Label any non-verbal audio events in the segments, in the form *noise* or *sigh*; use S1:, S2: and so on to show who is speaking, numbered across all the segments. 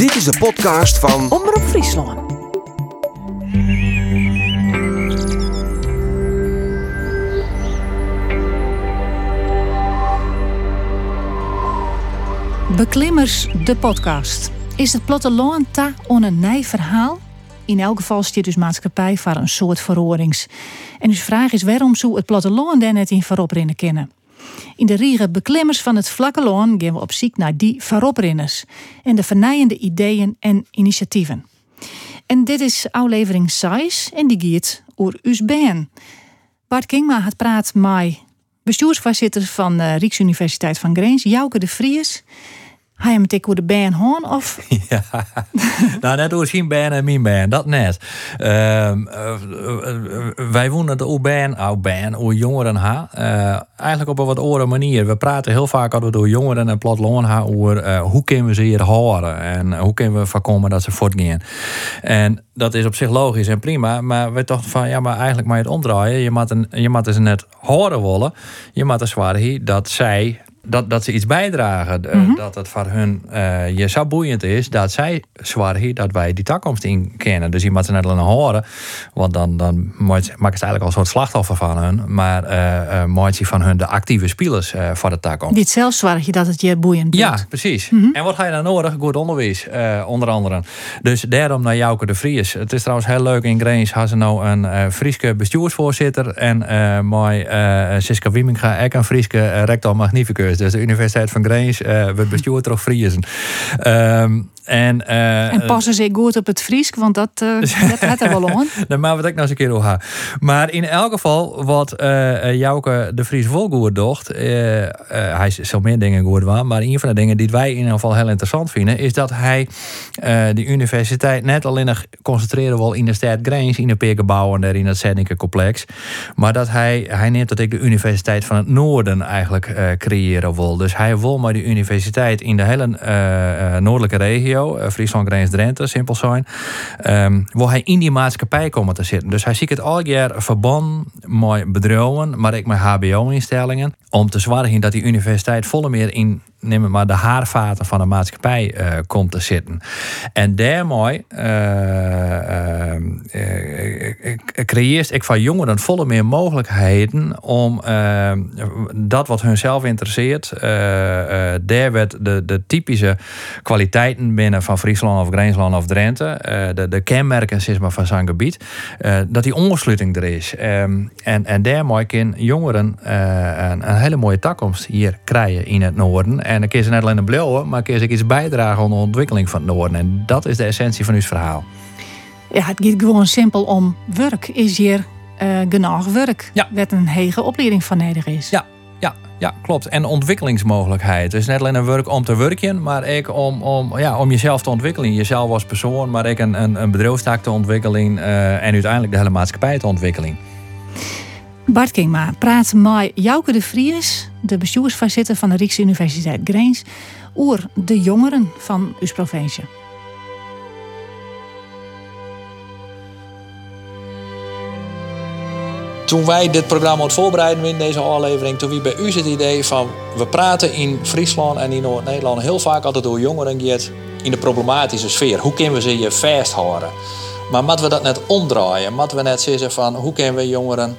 S1: Dit is de podcast van
S2: Omroep Friesland. Beklimmers, de podcast. Is het platteland ta on een nij verhaal? In elk geval stiert dus maatschappij voor een soort verhorings. En dus vraag is waarom zou het platteland daar net in voorop kennen? In de riege beklimmers van het vlakke loon gaan we op zoek naar die vooroprinners en de vernijende ideeën en initiatieven. En dit is aflevering 6 en die gaat over us ben. Bart Kingma had praat met bestuursvoorzitter van de Rijksuniversiteit van Greens, Jouke de Vries. Hij hem tik hoe de band hoorn of? *laughs*
S3: Ja, nou net door zien band en mijn band, dat net. Ehm, eh, eh, wij wonen de band, oud band, hoe jongeren ha. Uh, eigenlijk op een wat andere manier. We praten heel vaak over door jongeren en platteland ha over hoe kunnen we ze hier horen en hoe kunnen we voorkomen dat ze voortgaan. En dat is op zich logisch en prima, maar we dachten van ja, maar eigenlijk maar het omdraaien. Je moet, een, je moet ze net horen willen. Je moet er zwaar dat zij dat, dat ze iets bijdragen. Mhm. Dat het voor hun uh, je zo boeiend is dat zij hier dat wij die toekomst in kennen. Dus je moet ze net horen. Want dan, dan maakt het eigenlijk al een soort slachtoffer van hun. Maar uh, maakt ze van hun de actieve spelers uh, voor de toekomst.
S2: Niet zelfs zwaar je dat het je boeiend
S3: Ja, precies. Mhm. En wat ga je dan nodig? Goed onderwijs, onder andere. Dus daarom naar Jouke de Vries. Het is trouwens heel leuk. In Greens hebben ze nou een Frieske bestuursvoorzitter. En mooi Siska Wieminga, ook een Frieske rector magnificus. Dus de Universiteit van Greens uh, wordt bestuurd door Friesen. Um, en,
S2: uh, en passen ze goed op het Fries, want dat, uh, *laughs* dat had er wel aan. *laughs*
S3: Dan maar wat ik nou eens een keer over Maar in elk geval, wat uh, Jouke de Vries volgoed docht, hij is zo meer dingen goed waar, maar een van de dingen die wij in ieder geval heel interessant vinden, is dat hij de universiteit net alleen nog concentreren wil in de stad Greens, in de Pekerbouw en daar in het Zedinke complex, maar dat hij, hij neemt dat ik de Universiteit van het Noorden eigenlijk creëren wil. Dus hij wil maar die universiteit in de hele noordelijke regio uh, Friesland, Grens, Drenthe, simpel zijn, um, wil hij in die maatschappij komen te zitten. Dus hij ziet het al jaar verband met bedrijven, maar ook met HBO-instellingen, om te zorgen dat die universiteit volle meer in neem maar de haarvaten van de maatschappij uh, komt te zitten. En daarmee uh, uh, creëert ik van jongeren volle meer mogelijkheden om dat wat hunzelf interesseert, daar werd de, de typische kwaliteiten binnen van Friesland of Greensland of Drenthe, de, de kenmerken zeg maar, van zijn gebied, dat die ongesluiting er is. Um, en, en daarmee kunnen jongeren een, een hele mooie toekomst hier krijgen in het noorden. En dan kun je ze net alleen een blauwe, maar kun je iets bijdragen aan de ontwikkeling van het Noorden. En dat is de essentie van uw verhaal.
S2: Ja, het gaat gewoon simpel om werk. Is hier uh, genoeg werk?
S3: Ja.
S2: Wat een hege opleiding van nodig is.
S3: Ja, ja, ja, klopt. En ontwikkelingsmogelijkheid. Dus net alleen een werk om te werken, maar ook om, om, ja, om jezelf te ontwikkelen. Jezelf als persoon, maar ook een, een, een bedrijfstaak te ontwikkelen uh, en uiteindelijk de hele maatschappij te ontwikkelen.
S2: Bart Kingma praat met Jouke de Vries, de bestuursvoorzitter van de Rijksuniversiteit Greens, over de jongeren van uw provincie.
S3: Toen wij dit programma het voorbereiden in deze aflevering, toen wie bij u het idee van we praten in Friesland en in Noord-Nederland heel vaak altijd door jongeren in de problematische sfeer. Hoe kunnen we ze je vasthouden? Maar moeten we dat net omdraaien? Moeten we net zeggen van hoe kunnen we jongeren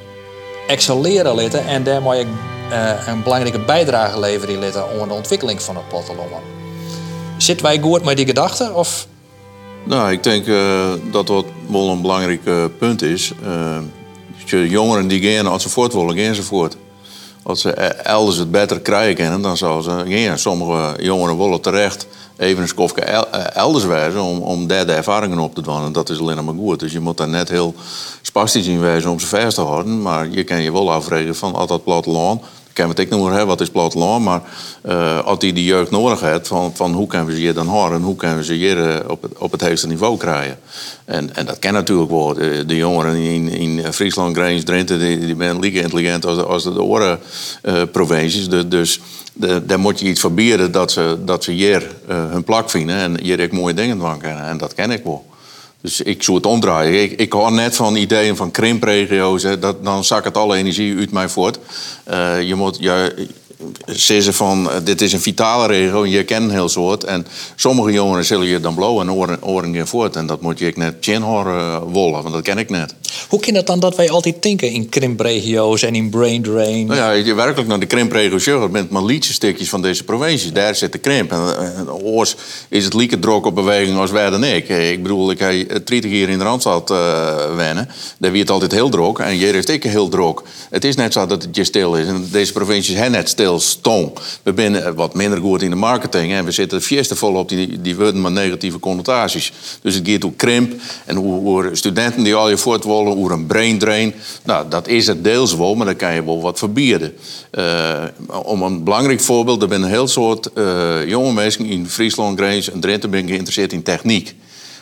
S3: excelleren litten en daarmee uh, een belangrijke bijdrage leveren litten aan de ontwikkeling van het platteland. Zitten wij goed met die gedachten? Of?
S4: Nou, ik denk uh, dat dat wel een belangrijk uh, punt is. Uh, jongeren die gaan als ze voort willen, gaan ze voort. Als ze elders het beter krijgen dan zouden ze gaan. Sommige jongeren willen terecht even een skofje elders wijzen om, om daar ervaringen op te doen. En dat is alleen maar goed. Dus je moet daar net heel spastisch in wijzen om ze vast te houden. Maar je kan je wel afvragen van al dat platteland. Ik kan het ik noemen, hè, wat is platteland? Maar uh, als die de jeugd nodig heeft, van, van hoe kunnen we ze hier dan houden? Hoe kunnen we ze hier uh, op, het, op het hoogste niveau krijgen? En, en dat kan natuurlijk wel. De, de jongeren in, in Friesland, Grijns, Drenthe, die, die zijn lieke intelligent als, als de uh, provincies. De, dus de, daar moet je iets verbieden dat ze, dat ze hier hun plak vinden en hier ook mooie dingen van kennen. En dat ken ik wel. Dus ik zou het omdraaien. Ik, ik hoor net van ideeën van krimpregio's. dat, dan zak het alle energie uit mij voort. Uh, je moet, zeggen van, eh, dit is een vitale regio, je kent een heel soort. En sommige jongeren zullen je dan blauw en oren, oren je voort. En dat moet je ik net chin horen wollen, want dat ken ik net.
S5: Hoe kan het dan dat wij altijd denken in krimpregio's en in brain drain?
S4: Nou ja, je werkelijk naar de krimpregio's gaat, bent maar stukjes van deze provincies. Daar zit de krimp. En, en oors is het lieke drok op beweging als wij dan ik. Ik bedoel, ik heb 30 hier in de Randstad uh, wennen. Daar wie het altijd heel drok. En hier is het heel drok. Het is net zo dat het je stil is. En deze provincies hebben net stil We zijn wat minder goed in de marketing. En we zitten fieste vol op die, die woorden met negatieve connotaties. Dus het gaat om krimp. En hoe, hoe studenten die al je voort willen, hoe een brain drain. Nou, dat is het deels wel, maar dan kan je wel wat verbieden. Uh, om een belangrijk voorbeeld, er zijn een heel soort uh, jonge mensen in Friesland, Grijns en Drenthe geïnteresseerd in techniek.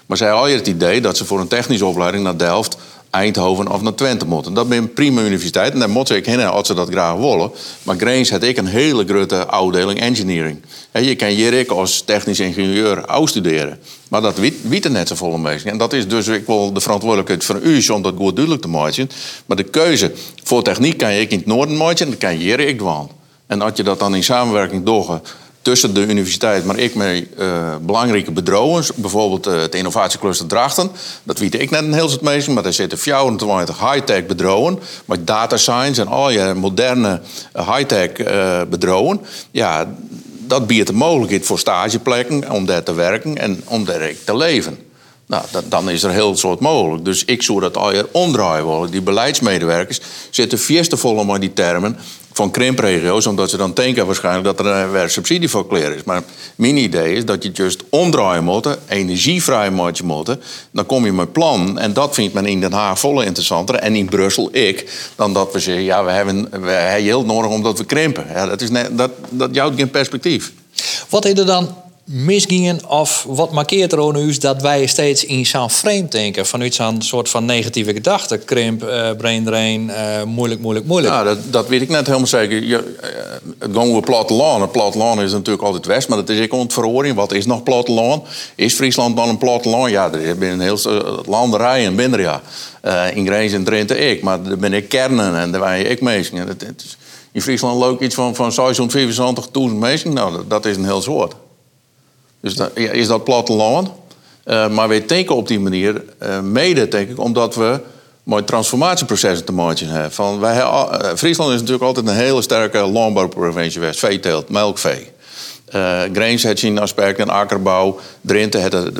S4: Maar zij hadden het idee dat ze voor een technische opleiding naar Delft Eindhoven of naar Twente moeten. Dat is een prima universiteit en daar moeten ik heen als ze dat graag willen. Maar Grains had ik een hele grote afdeling engineering. je kan hier als technisch ingenieur uitstuderen. Maar dat weet er net zo volle mensen. En dat is dus ik wil de verantwoordelijkheid van u om dat goed duidelijk te maken. Maar de keuze voor techniek kan je in het noorden maken en dan kan je ik doen. En als je dat dan in samenwerking doorgaat tussen de universiteit, maar ik met uh, belangrijke bedrijven, bijvoorbeeld uh, het innovatiecluster Drachten. Dat weet ik net een heel stuk maar daar zitten 24 high-tech bedrijven, met data science en al je moderne eh, high-tech uh. Ja, dat biedt de mogelijkheid voor stageplekken om daar te werken en om daar te leven. Nou, dan is er heel soort mogelijk. Dus ik zou dat al je omdraaien willen. Die beleidsmedewerkers zitten vol om die termen van krimpregio's, omdat ze dan denken waarschijnlijk dat er weer subsidie voor kleren is. Maar mijn idee is dat je het juist omdraaien moet, energievrij moet moeten. Dan kom je met plan. En dat vindt men in Den Haag volle interessanter. En in Brussel ik. Dan dat we zeggen, ja, we hebben, we hebben heel nodig omdat we krimpen. Ja, dat, is net, dat, dat jouwt geen perspectief.
S5: Wat is er dan misgingen of wat markeert er nu dat wij steeds in zo'n frame denken vanuit zo'n soort van negatieve gedachte krimp, uh, brain drain, uh, moeilijk, moeilijk, moeilijk.
S4: Ja, dat, dat weet ik net helemaal zeker. Je, uh, het gaan we platteland. Het platteland is natuurlijk altijd west, maar dat is ik ontverhoring. Wat is nog platteland? Is Friesland dan een platteland? Ja, er is een heel landerij en binnen ja. in Grijns en Drenthe ik, maar daar ben ik kernen en daar ben ik mee. In Friesland loopt iets van, van 625.000 mensen. Nou, dat, dat is een heel soort. Dus dat, is dat platteland. Uh, maar we denken op die manier uh, mede, denk ik, omdat we mooi transformatieprocessen te maken hebben. Van wij, uh, Friesland is natuurlijk altijd een hele sterke landbouwprovincie geweest. Veeteelt, melkvee. Uh, Grains heeft zijn aspecten, akkerbouw. Drenthe het de,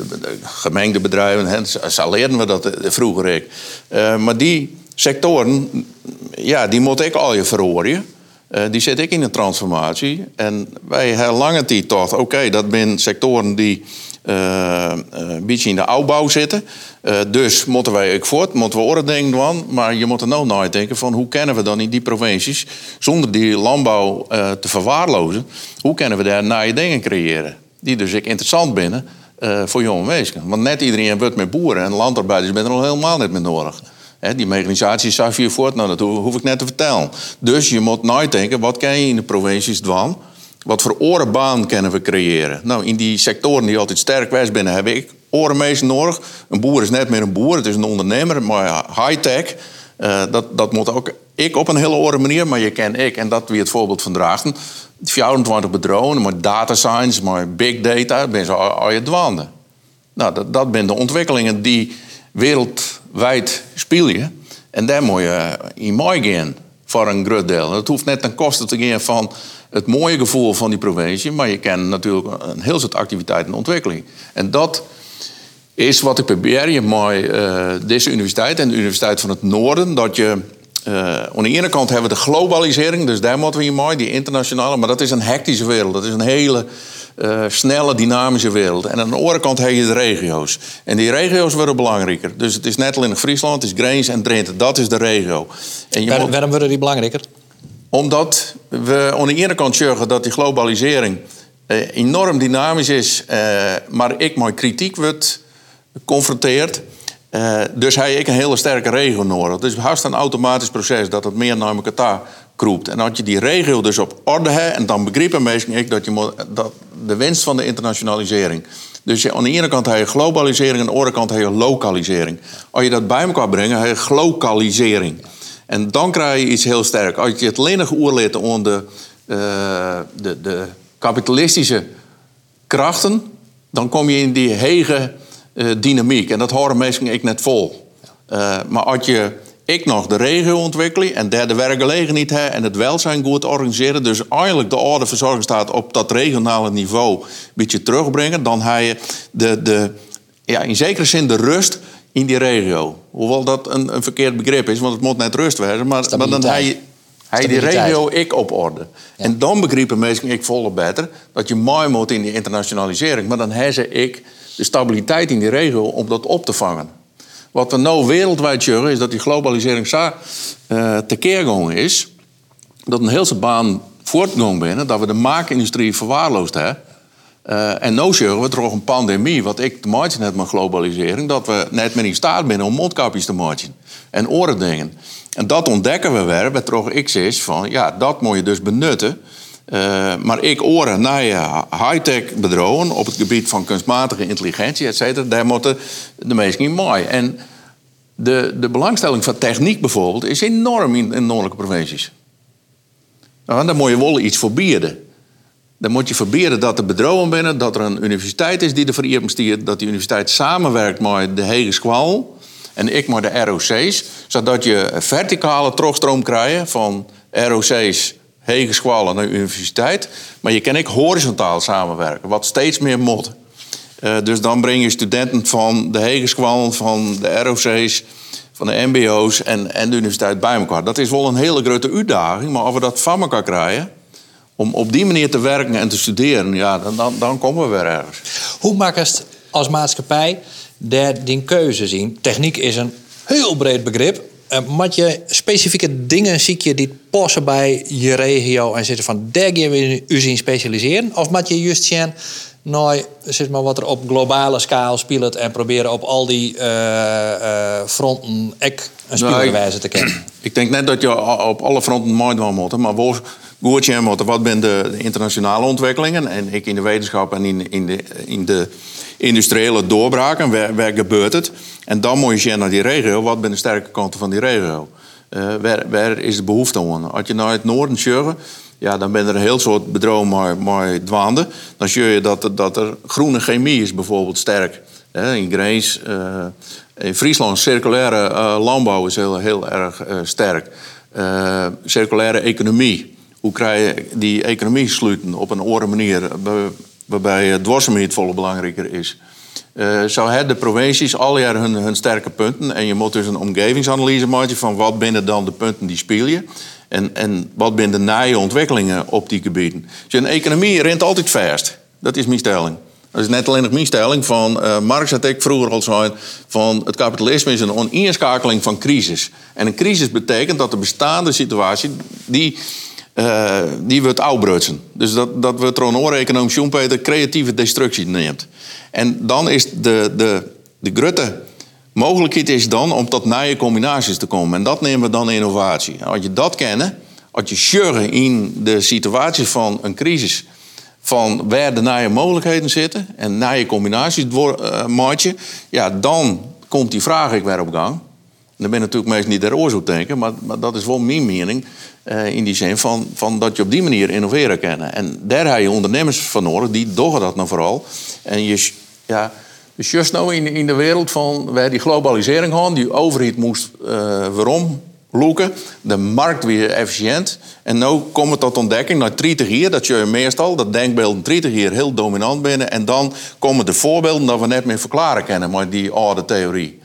S4: gemengde bedrijven. Zo leerden we dat vroeger ik. maar die sectoren, ja, die moet ik al je verhoren. Uh, die zit ik in een transformatie. En wij lange tijd toch, oké, dat zijn sectoren die uh, een beetje in de opbouw zitten. Dus moeten wij ook voort, moeten we orde denken van. Maar je moet er nou nadenken van hoe kunnen we dan in die provincies, zonder die landbouw te verwaarlozen, hoe kunnen we daar nieuwe dingen creëren? Die dus ik interessant binnen voor jonge mensen. Want net iedereen wordt met boeren en landarbeiders zijn er al helemaal niet meer nodig die mechanisatie zag je voort, nou, dat hoef ik net te vertellen. Dus je moet nadenken, wat kan je in de provincies doen? Wat voor orenbaan kunnen we creëren? Nou, in die sectoren die altijd sterk wijs binnen, heb ik orenmeester nodig. Een boer is net meer een boer, het is een ondernemer, maar high-tech. Uh, dat, dat moet ook ik op een hele oren manier, maar je ken ik. En dat wie het voorbeeld van Drachten. 24 bedrijven, maar data science, maar big data, ben ze al, je dwanden. Nou, dat, dat zijn de ontwikkelingen die wereldwijd spelen. En daar moet je in mooi gaan voor een groot deel. Het hoeft net ten koste te gaan van het mooie gevoel van die provincie, maar je kent natuurlijk een heel soort activiteiten en ontwikkeling. En dat is wat ik probeer je met uh, deze universiteit en de Universiteit van het Noorden, dat je uh, aan de ene kant hebben we de globalisering, dus daar moeten we je mooi, die internationale, maar dat is een hectische wereld. Dat is een hele uh, snelle, dynamische wereld. En aan de andere kant heb je de regio's. En die regio's worden belangrijker. Dus het is net alleen Friesland, het is Grains en Drenthe. Dat is de regio.
S5: En Waar, moet... Waarom worden die belangrijker?
S4: Omdat we aan de ene kant zorgen dat die globalisering uh, enorm dynamisch is, uh, maar ik met kritiek wordt geconfronteerd. Uh, dus heb ik een hele sterke regio nodig. Dus het is een automatisch proces dat het meer naar elkaar En als je die regio dus op orde hebt, en dan begrijpen mensen ik dat, je dat de winst van de internationalisering. Dus je, aan de ene kant heb je globalisering, en aan de andere kant heb je lokalisering. Als je dat bij elkaar brengt, heb je glokalisering. En dan krijg je iets heel sterk. Als je het lenig oorleert onder de de, de kapitalistische krachten, dan kom je in die hege dynamiek. En dat horen mensen ik net vol. maar als je ik nog de regio ontwikkelen en derde werkgelegenheid hebben en het welzijn goed organiseren. Dus eigenlijk de orde verzorgingsstaat op dat regionale niveau een beetje terugbrengen. Dan heb je de, de, ja, in zekere zin de rust in die regio. Hoewel dat een, een verkeerd begrip is, want het moet net rust zijn. Maar, maar dan heb je, hij die regio ik op orde. En dan begrijpen mensen ik volle beter dat je mooi moet in die internationalisering. Maar dan hebben ze ik de stabiliteit in die regio om dat op te vangen. Wat we nu wereldwijd zien is dat die globalisering zo uh, tekeer is. Dat een hele baan voortgang binnen, dat we de maakindustrie verwaarloosd hebben. Uh, en nu zien we toch een pandemie, wat ik te maken net met globalisering, dat we net meer in staat zijn om mondkapjes te maken en oren dingen. En dat ontdekken we weer, bij toch X is van ja, dat moet je dus benutten. Uh, maar ik oren naar high-tech bedrijven op het gebied van kunstmatige intelligentie, et cetera, daar moeten de meesten in mooi. En de, de belangstelling van techniek bijvoorbeeld is enorm in, noordelijke provincies. Nou, daar moet je wel iets verbieden. Dan moet je verbieden dat er bedrijven binnen, dat er een universiteit is die er voor dat die universiteit samenwerkt met de Hege Squal en ik met de ROC's, zodat je verticale terugstroom krijgt van ROC's Hegescholen naar de universiteit. Maar je kan ook horizontaal samenwerken, wat steeds meer moet. Uh, dus dan breng je studenten van de Hegescholen, van de ROC's, van de MBO's en, en de universiteit bij elkaar. Dat is wel een hele grote uitdaging, maar als we dat van elkaar krijgen, om op die manier te werken en te studeren, ja, dan, dan, dan komen we weer ergens.
S3: Hoe maak je het als maatschappij daar die keuze zien? Techniek is een heel breed begrip. Uh, moet je specifieke dingen zie je die passen bij je regio en zitten van daar gaan we u zien specialiseren? Of moet je juist zien, nou, zeg maar wat er op globale schaal speelt en proberen op al die uh, uh, fronten ek een nou, te kennen? *clears throat*
S4: Ik denk net dat je op alle fronten mooi doen moet, maar voor goed moeten, wat zijn de internationale ontwikkelingen en ik in de wetenschap en in, in, de, in de industriële doorbraken, waar, waar gebeurt het? En dan moet je zien naar die regio, wat zijn de sterke kanten van die regio? Uh, waar, waar, is de behoefte aan? Als je naar het noorden sjeuren, ja, dan ben er een heel soort bedrijven maar, dwaande. Dan zie je dat, dat er groene chemie is bijvoorbeeld sterk. in Grains, uh, in Friesland, circulaire landbouw is heel, heel erg sterk. circulaire economie. Hoe krijg je die economie sluiten op een andere manier, waarbij dwarsgebied volle belangrijker is. Uh, zou het de provincies al jaar hun, hun, sterke punten. En je moet dus een omgevingsanalyse maken van wat binnen dan de punten die speel je. En, en wat binnen de naaie ontwikkelingen op die gebieden. Dus een economie rent altijd vast. Dat is mijn stelling. Dat is net alleen nog mijn stelling. Van, uh, Marx had ik vroeger al gezegd van het kapitalisme is een oneenschakeling van crisis. En een crisis betekent dat de bestaande situatie die uh, die wordt uitbrutsen. Dus dat, dat we er economisch Schumpeter creatieve destructie neemt. En dan is de, de, de grote mogelijkheid is dan om tot nieuwe combinaties te komen. En dat nemen we dan innovatie. als je dat kennen, als je sjurren in de situatie van een crisis... van waar de nieuwe mogelijkheden zitten en nieuwe combinaties uh, ja, dan komt die vraag ik weer op gang. Dan ben natuurlijk meestal niet de oorzaak denken, maar, maar dat is wel mijn mening. Uh, in die zin van, van dat je op die manier innoveren kan. En daar heb je ondernemers van nodig, die doen dat nou vooral. En je, ja, dus juist nou in, in de wereld van waar die globalisering gaan, die overheid moest uh, waarom loeken, de markt weer efficiënt. En nu komen we tot ontdekking, na 30 jaar, dat je meestal, dat denkbeelden 30 jaar heel dominant binnen. En dan komen de voorbeelden dat we net meer verklaren kennen, maar die oude theorie.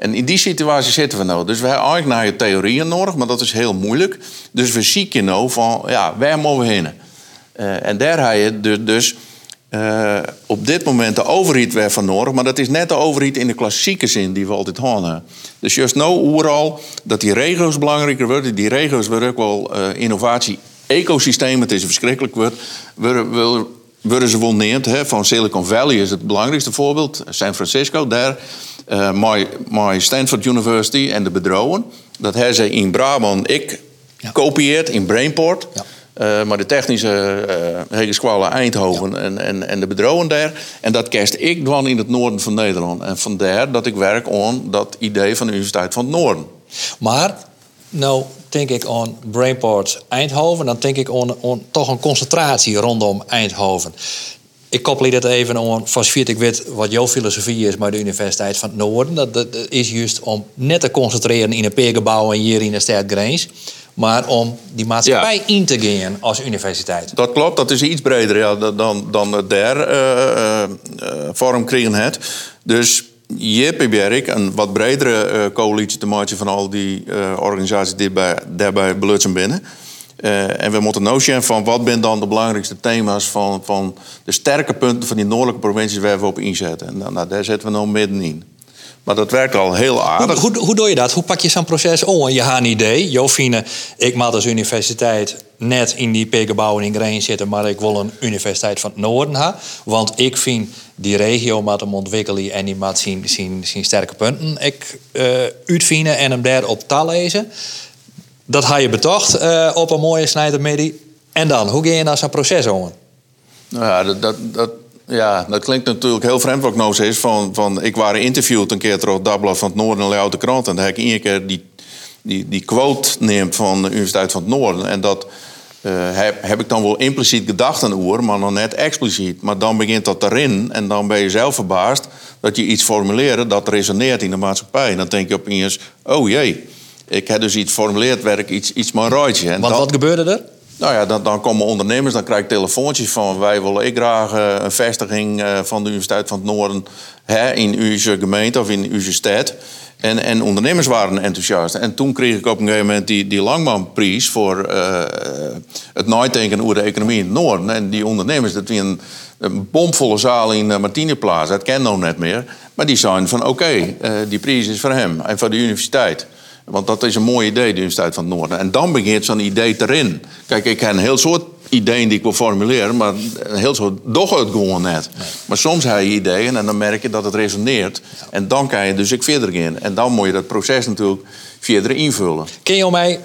S4: En in die situatie zitten we nou. Dus we hebben eigenlijk naar je theorieën nodig, maar dat is heel moeilijk. Dus we zieken nou van, ja, waar moeten we heen? Uh, en daar heb je dus, uh, op dit moment de overheid weer van nodig. Maar dat is net de overheid in de klassieke zin die we altijd hadden. Dus juist nou overal dat die regio's belangrijker worden. Die regio's worden ook wel uh, innovatie ecosysteem, het is verschrikkelijk worden, worden ze wel neemt. Van Silicon Valley is het belangrijkste voorbeeld. San Francisco, daar uh, Stanford University en de bedrouwen. Dat hebben ze in Brabant ik ja. kopieerd in Brainport. Ja. Uh, maar de technische uh, Eindhoven en, en, en de bedrouwen daar. En dat kerst ik dan in het noorden van Nederland. En vandaar dat ik werk aan dat idee van de Universiteit van het Noorden.
S3: Maar nou denk ik aan Brainport Eindhoven. Dan denk ik aan, aan toch een concentratie rondom Eindhoven. Ik koppel dit even aan, zover ik weet wat jouw filosofie is bij de Universiteit van het Noorden. Dat, dat, dat is juist om net te concentreren in een peergebouw en hier in de stad Grens. Maar om die maatschappij in te gaan als universiteit.
S4: Dat klopt, dat is iets breder ja, dan, dan het der eh, eh, eh, vorm kregen het. Dus je probeer ik een wat bredere coalitie te maken van al die organisaties die bij, daarbij belutsen binnen. Eh, en we moeten nou van wat zijn dan de belangrijkste thema's van, van de sterke punten van die noordelijke provincies waar we op inzetten. En nou, daar zetten we nou middenin. Maar dat werkt al heel
S3: Hoe,
S4: aardig.
S3: hoe, hoe doe je dat? Hoe pak je zo'n proces om? Je hebt een idee. Jofine, ik mag als universiteit net in die peergebouwen in Green zitten, maar ik wil een universiteit van het Noorden hebben. Want ik vind die regio moet hem ontwikkelen en die moet zien, zien, zien sterke punten ik eh uitvinden en hem daar op taal lezen. Dat ga je betocht eh, op een mooie snijdermiddag. En dan, hoe ga je naar zo'n proces om?
S4: Nou ja, dat, dat, dat, ja, dat klinkt natuurlijk heel vreemd wat ik nou. Van, van, ik was interviewd een keer terug Dagblad van het Noorden en Leeuwarden Krant. En daar heb ik één keer die, die, die quote neemt van de Universiteit van het Noorden. En dat eh, heb, heb ik dan wel impliciet gedacht een oer, maar nog net expliciet. Maar dan begint dat erin en dan ben je zelf verbaasd dat je iets formuleert dat resoneert in de maatschappij. En dan denk je opeens, oh jee, ik heb dus iets formuleerd waar ik iets, iets maar raaitje. En
S3: Want wat gebeurde er?
S4: nou ja, dan, dan komen ondernemers, dan krijg ik telefoontjes van... wij willen ik graag eh, een vestiging eh, van de Universiteit van het Noorden... Hè, in uw gemeente of in uw stad. En, en ondernemers waren enthousiast. En toen kreeg ik op een gegeven moment die, die Langmanprijs... voor eh, het nadenken over de economie in het Noorden. En die ondernemers, dat was een, een bomvolle zaal in uh, Martineplaats. Dat ken nou net meer. Maar die zeiden van oké, die prijs is voor hem en voor de universiteit. Want dat is een mooi idee, de Universiteit van het Noorden. En dan begint zo'n idee erin. Kijk, ik heb een heel soort ideeën die ik wil formuleren, maar een heel soort doch het gewoon net. Maar soms heb je ideeën en dan merk je dat het resoneert. En dan kan je dus ik verder gaan. En dan moet je dat proces natuurlijk verder invullen.
S3: Kun je mij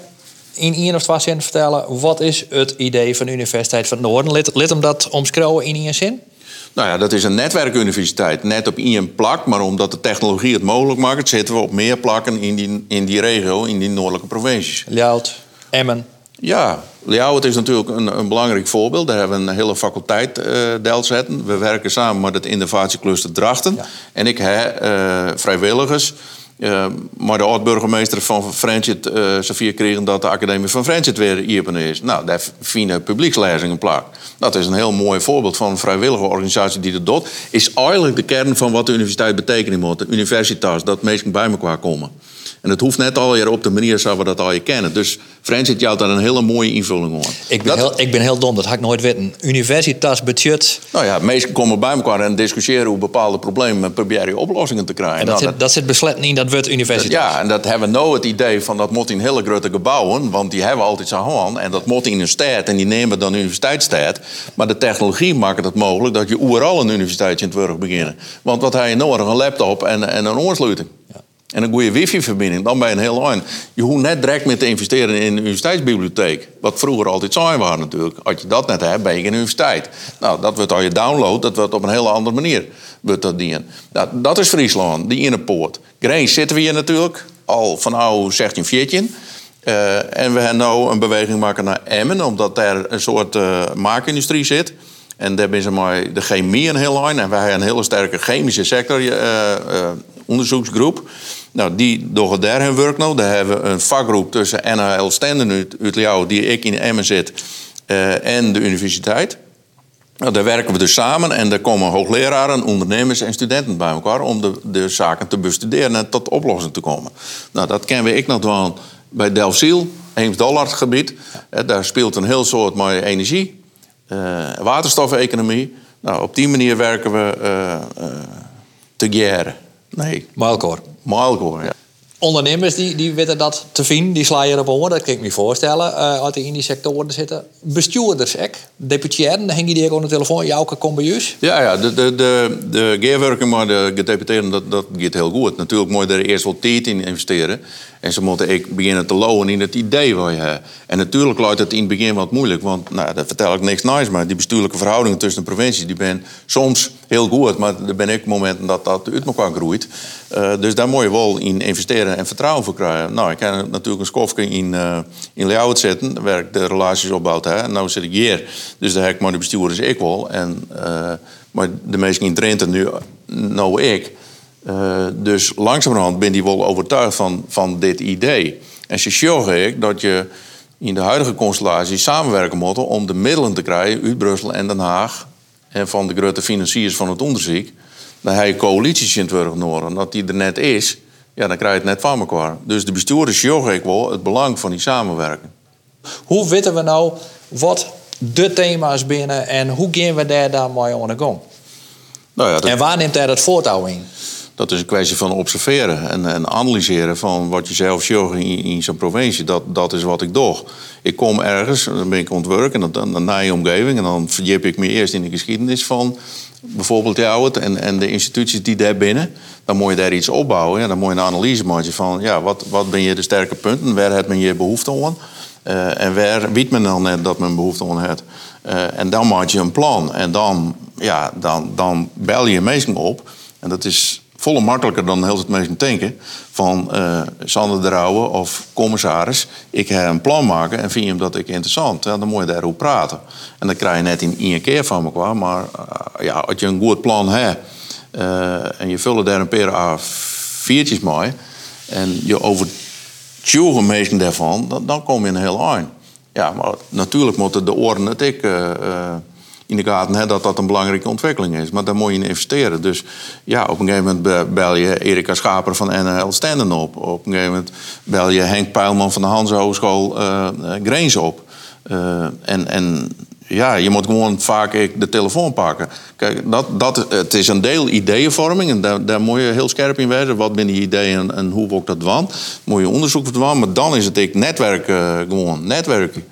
S3: in één of twee zinnen vertellen... wat is het idee van de Universiteit van het Noorden? Let, let hem dat omschrijven in één zin?
S4: Nou ja, dat is een netwerkuniversiteit. Net op één plak, maar omdat de technologie het mogelijk maakt... zitten we op meer plakken in die, in die regio, in die noordelijke provincies.
S3: Ljout, Emmen.
S4: Ja, Ljouwert is natuurlijk een, een belangrijk voorbeeld. Daar hebben we een hele faculteit eh deel zetten. We werken samen met het innovatiecluster Drachten.
S3: Ja.
S4: En ik heb eh, vrijwilligers. Eh, maar de oud-burgemeester van Friendship, eh Sofia kregen dat de academie van Friendship weer open is. Nou, daar vinden publiekslezingen plaats. Dat is een heel mooi voorbeeld van een vrijwillige organisatie die dat doet. Is eigenlijk de kern van wat de universiteit betekenen moet. De universitas, dat mensen bij elkaar komen. En het hoeft net alweer op de manier zoals we dat al je kennen. Dus Friendship jouwt daar een hele mooie invulling op.
S3: Ik ben,
S4: Dat-
S3: heel, ik ben heel dom, dat had ik nooit weten. Universitas budget.
S4: Nou ja, mensen komen bij elkaar en discussiëren hoe bepaalde problemen en proberen je oplossingen te krijgen.
S3: En dat,
S4: Nou,
S3: zit, dat zit besletten in dat wordt universitas.
S4: ja, en dat hebben we nou het idee van dat moet in hele grote gebouwen, want die hebben we altijd zo aan. En dat moet in een stad en die nemen dan universiteitsstad. Maar de technologie maakt het mogelijk dat je overal een universiteit in het werk beginnen. Want wat heb je nodig? Een laptop en, en een oorsluiting. En een goede wifi-verbinding, dan ben je een heel eind. Je hoeft net direct meer te investeren in een universiteitsbibliotheek. Wat vroeger altijd saai was natuurlijk. Als je dat net hebt, ben je geen universiteit. Nou, dat wordt al je download, dat wordt op een hele andere manier wordt dat dienen. Nou, dat is Friesland, die ene poort. Grens zitten we hier natuurlijk, al van oude 1614. Eh, en we hebben nu een beweging maken naar Emmen, omdat daar een soort eh, maakindustrie zit. En daar is maar de chemie een heel lijn. En wij hebben een hele sterke chemische sector eh, onderzoeksgroep. Nou, die doen daar hun werk nou. Daar hebben we een vakgroep tussen NHL Stenden uit, uit die ik in Emmen zit, eh, en de universiteit. Nou, daar werken we dus samen en er komen hoogleraren, ondernemers en studenten bij elkaar om de, de zaken te bestuderen en tot oplossingen te komen. Nou, dat kennen we ik nog wel bij Delfziel, Eems-Dollard gebied. Eh, Daar speelt een heel soort mooie energie, eh, waterstofeconomie. Nou, op die manier werken we eh together. Nee,
S3: Maalkoor.
S4: Maalkoor, ja.
S3: Ondernemers die, die weten dat te vinden, die slaan op oor. Dat kan ik me voorstellen. eh als die in die sectoren zitten. Bestuurders, ek. Hang je die ook aan de telefoon. Jouke, kom bij jus.
S4: Ja, ja, de, de, de, de maar de gedeputeerden, dat, dat gaat heel goed. Natuurlijk moet je er eerst wel tijd in investeren. En ze moeten ik beginnen te lowen in het idee wat je hebt. En natuurlijk luidt het in het begin wat moeilijk, want nou, daar vertel ik niks nice, maar die bestuurlijke verhoudingen tussen de provincies, die ben soms heel goed, maar er ben ik momenten dat dat uit elkaar groeit. Uh, dus daar moet je wel in investeren en vertrouwen voor krijgen. Nou, ik kan natuurlijk een skofje in, uh, in layout zetten, waar ik de relaties opbouwt. Hè. En nu zit ik hier, dus daar heb ik maar de bestuurders ik wel. En, uh, maar de meesten in Trenten nu, nou ik. Uh, dus langzamerhand ben die wel overtuigd van, van dit idee. En ze zorgen ik dat je in de huidige constellatie samenwerken moet om de middelen te krijgen uit Brussel en Den Haag en van de grote financiers van het onderzoek. Dan heb je coalities in het nodig. Dat die er net is, ja, dan krijg je het net van elkaar. Dus de bestuurders zorgen ik wel het belang van die samenwerking.
S3: Hoe weten we nou wat de thema's binnen en hoe gaan we daar dan mee aan de gang? Nou ja, dat... En waar neemt hij dat voortouw in?
S4: Dat is een kwestie van observeren en, en analyseren van wat je zelf zorgt in, in zo'n provincie. Dat, dat is wat ik doe. Ik kom ergens, dan ben ik ontwerken, en dan, dan naar je omgeving. En dan verdiep ik me eerst in de geschiedenis van bijvoorbeeld jou en, en de instituties die daar binnen. Dan moet je daar iets opbouwen. Ja, dan moet je een analyse maken van ja, wat, wat ben je de sterke punten? Waar heeft men je behoefte aan? Uh, en waar weet men dan net dat men behoefte aan heeft? Uh, en dan maak je een plan. En dan, ja, dan, dan bel je mensen op. En dat is volle makkelijker dan heel het mensen denken. Van uh, Sander de Rauwe of commissaris, ik ga een plan maken en vind je hem dat ik interessant. Ja, dan moet je daarover praten. En dan krijg je net in één keer van elkaar. Maar uh, ja, als je een goed plan hebt uh, en je vult daar een paar A4'tjes mee en je overtuigt mensen daarvan, dan, dan kom je een heel eind. Ja, maar natuurlijk moeten de oren het ik in de gaten dat dat een belangrijke ontwikkeling is. Maar daar moet je in investeren. Dus ja, op een gegeven moment bel je Erika Schaper van NHL Stenden op. Op een gegeven moment bel je Henk Peilman van de Hans Hogeschool uh, Greens op. Uh, en, en ja, je moet gewoon vaak de telefoon pakken. Kijk, dat, dat, het is een deel ideeënvorming en daar, daar moet je heel scherp in wezen. Wat zijn die ideeën en, hoe wordt dat dan? Moet je onderzoek doen, maar dan is het ik netwerk uh, gewoon, netwerken.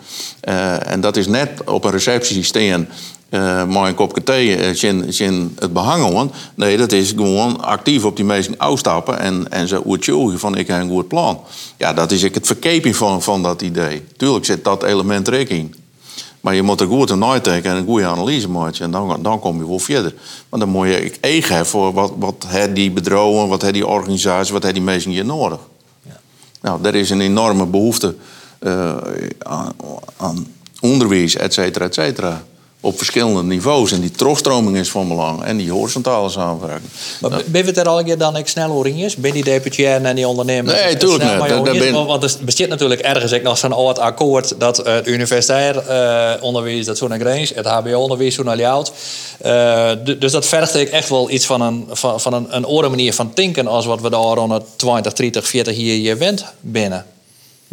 S4: En dat is net op een receptie staan uh, maar een kopje thee uh, het behangen. Nee, dat is gewoon actief op die mensen uitstappen en, en ze uitzoeken van ik heb een goed plan. Ja, dat is ik het verkeping van, van dat idee. Tuurlijk zit dat element er in. Maar je moet er goed kijken en een goede analyse maken. En dan, dan kom je wel verder. Maar dan moet je eigen hebben voor wat, wat die bedrouwen, wat die organisatie, wat die mensen hier nodig. Ja. Nou, er is een enorme behoefte uh, aan, aan onderwijs, et cetera, et cetera op verschillende niveaus. En die terugstroming is van belang. En die horizontale samenwerking.
S3: Maar nou. ben je het er al keer dan ik snel is? Ben die deputair en die ondernemer?
S4: Nee, tuurlijk niet.
S3: ben... Want er bestaat natuurlijk ergens ik nog zo'n oud akkoord... dat het universitair uh, onderwijs, dat zo'n grens... het hbo-onderwijs, zo'n aljout. Uh, dus dat vergt ik echt wel iets van een, van, van een, een andere manier van denken... als wat we daar rond 20, 30, 40 hier je went binnen.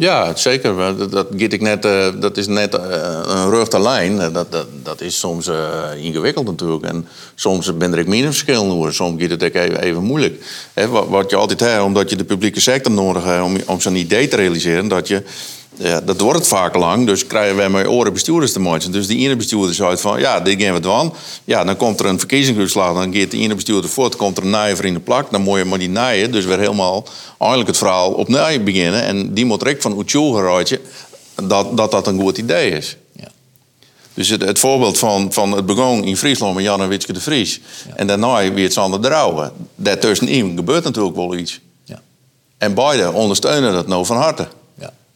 S4: Ja, zeker. Dat, dat, ik net, uh, dat is net uh, een rechte lijn. Dat, dat, dat is soms ingewikkeld natuurlijk. En soms ben er minder verschillen over. Soms gaat het even, even moeilijk. wat, wat, je altijd hebt, omdat je de publieke sector nodig hebt om, om zo'n idee te realiseren, dat je ja, dat wordt het vaak lang, dus krijgen wij met oren bestuurders te maken. Dus die ene bestuurder zegt van, ja, dit gaan we doen. Ja, dan komt er een verkiezingsuitslag, dan gaat de ene bestuurder voort, komt er een nieuwe vrienden plak, dan moet je maar die naaien, dus weer helemaal eigenlijk het verhaal opnieuw beginnen. En die moet direct van Oetjoel dat, dat dat een goed idee is. Ja. Dus het, het, voorbeeld van, van het begon in Friesland met Jan en Witske de Vries. En daarna weer het Sander de Rauwe. Daartussenin gebeurt natuurlijk wel iets. Ja. En beide ondersteunen dat nou van harte.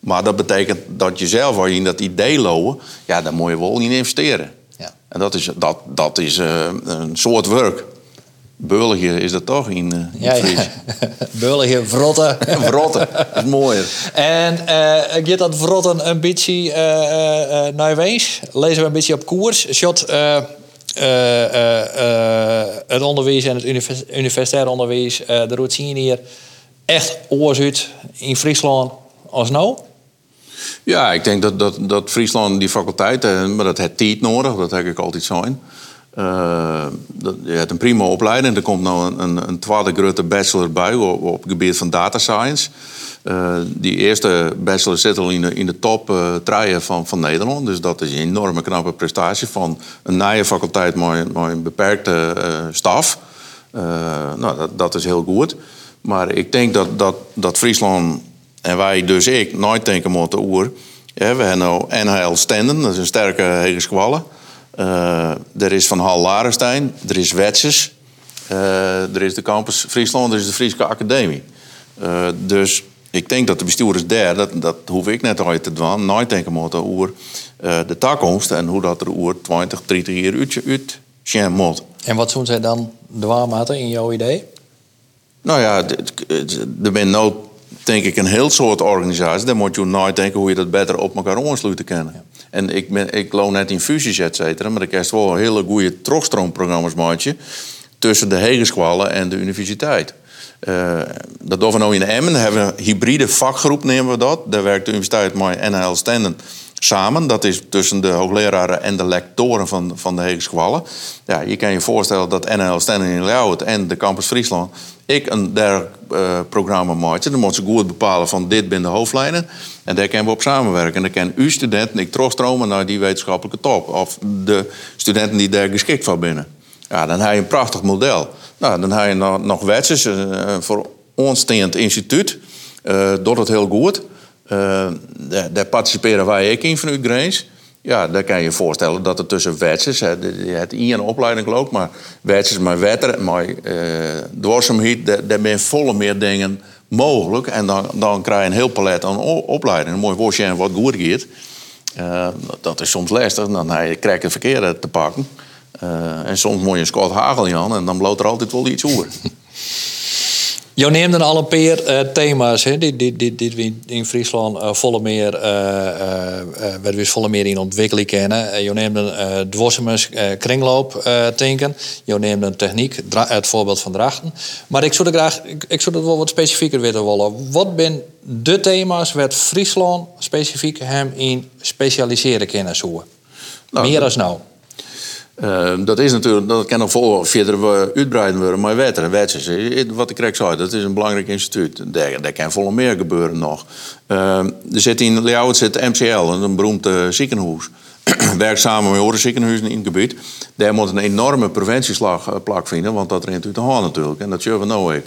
S4: Maar dat betekent dat je zelf, als je in dat idee lopen, ja, dan moet je wel in investeren. Ja. En dat is, dat, dat is uh, een soort werk. Beulgen is dat toch in, uh,
S3: ja, ja. *laughs* Beulgen, vrotten. *laughs*
S4: vrotten, is mooier.
S3: En uh, gaat dat vrotten een beetje uh, naar wees? Lezen we een beetje op koers. Shot, het onderwijs en het universitair onderwijs, de routine hier, echt oorzuid in Friesland als nou?
S4: Ja, ik denk dat, dat, dat Friesland die faculteit, maar dat heeft tijd nodig, dat heb ik altijd zijn. Uh, je hebt een prima opleiding. Er komt nu een, een, een tweede grote bachelor bij op, het gebied van data science. Uh, die eerste bachelor zit al in de, in de top uh, van, van Nederland. Dus dat is een enorme knappe prestatie van een nieuwe faculteit met, met een beperkte staf. nou, dat, dat is heel goed. Maar ik denk dat, dat, dat Friesland en wij dus ik nooit denken moeten oer. Ja, we hebben nou NHL Stenden, dat is een sterke hege squalle. Uh, er is Van Hal Larenstein, er is Wetsers, uh, er is de Campus Friesland, er is de Friese Academie. Uh, dus ik denk dat de bestuurders daar, dat, dat hoef ik net ooit te doen, nooit denken moeten over de toekomst en hoe dat er over 20, 30 jaar uit, uit moet.
S3: En wat doen zij dan de waarmaten in jouw idee?
S4: Nou ja, er ben nou denk ik een heel soort organisatie. Dan moet je nooit denken hoe je dat beter op elkaar aansluiten kan. En ik, ben, ik loop net in fusies, et cetera. Maar ik heb wel hele goede trokstroomprogramma's maatje tussen de hogescholen en de universiteit. Uh, dat doen we nou in Emmen. Dan hebben we een hybride vakgroep, nemen we dat. Daar werkt de universiteit met NHL Stenden samen. Dat is tussen de hoogleraren en de lectoren van, van de hogescholen. Ja, je kan je voorstellen dat NHL Stenden in Leeuwarden en de Campus Friesland... ik een dergelijk uh, programma maken. Dan moeten ze goed bepalen van dit binnen de hoofdlijnen. En daar kunnen we op samenwerken. En dan kan uw studenten ik terugstromen naar die wetenschappelijke top. Of de studenten die daar geschikt van binnen. Ja, dan heb je een prachtig model. Nou, dan heb je nog, nog uh, voor ons instituut. Uh, doet het heel goed. Uh, daar, daar, participeren wij ook in vanuit Grains. Ja, dan kan je je voorstellen dat er tussen wetsers, je hebt een opleiding loopt, maar wetsers, maar wetter, maar uh, daar, daar zijn volle meer dingen mogelijk. En dan, dan krijg je een heel palet aan opleidingen. Een mooi woordje en wat goed. Uh, dat is soms lastig, dan heb je krijg het verkeerde te pakken. En soms moet je een Scott Hagel aan en dan bloot er altijd wel iets over. *laughs*
S3: Je neemt al een paar uh, thema's hè, die, die, die, die we in Friesland uh, volle meer, uh, uh, volle meer in ontwikkeling kennen. je neemt een uh, dwarsemers kringloop denken. Je neemt een techniek, het voorbeeld van Drachten. Maar ik zou er graag, ik, ik zou dat wel wat specifieker willen willen. Wat zijn de thema's waar Friesland specifiek hem in specialiseren kennen zo? Nou, meer dan nou.
S4: Uh, dat is natuurlijk, dat kan nog verder uitbreiden worden, maar wetsers. Wat ik krijg zei, dat is een belangrijk instituut. Daar, daar kan volle meer gebeuren nog. Uh, er zit in Leeuwarden zit MCL, een beroemd uh, ziekenhuis. *clears throat* Werkt samen met andere ziekenhuizen in het gebied. Daar moet een enorme preventieslag uh, plak vinden, want dat rent uit de natuurlijk. En dat zullen we nou.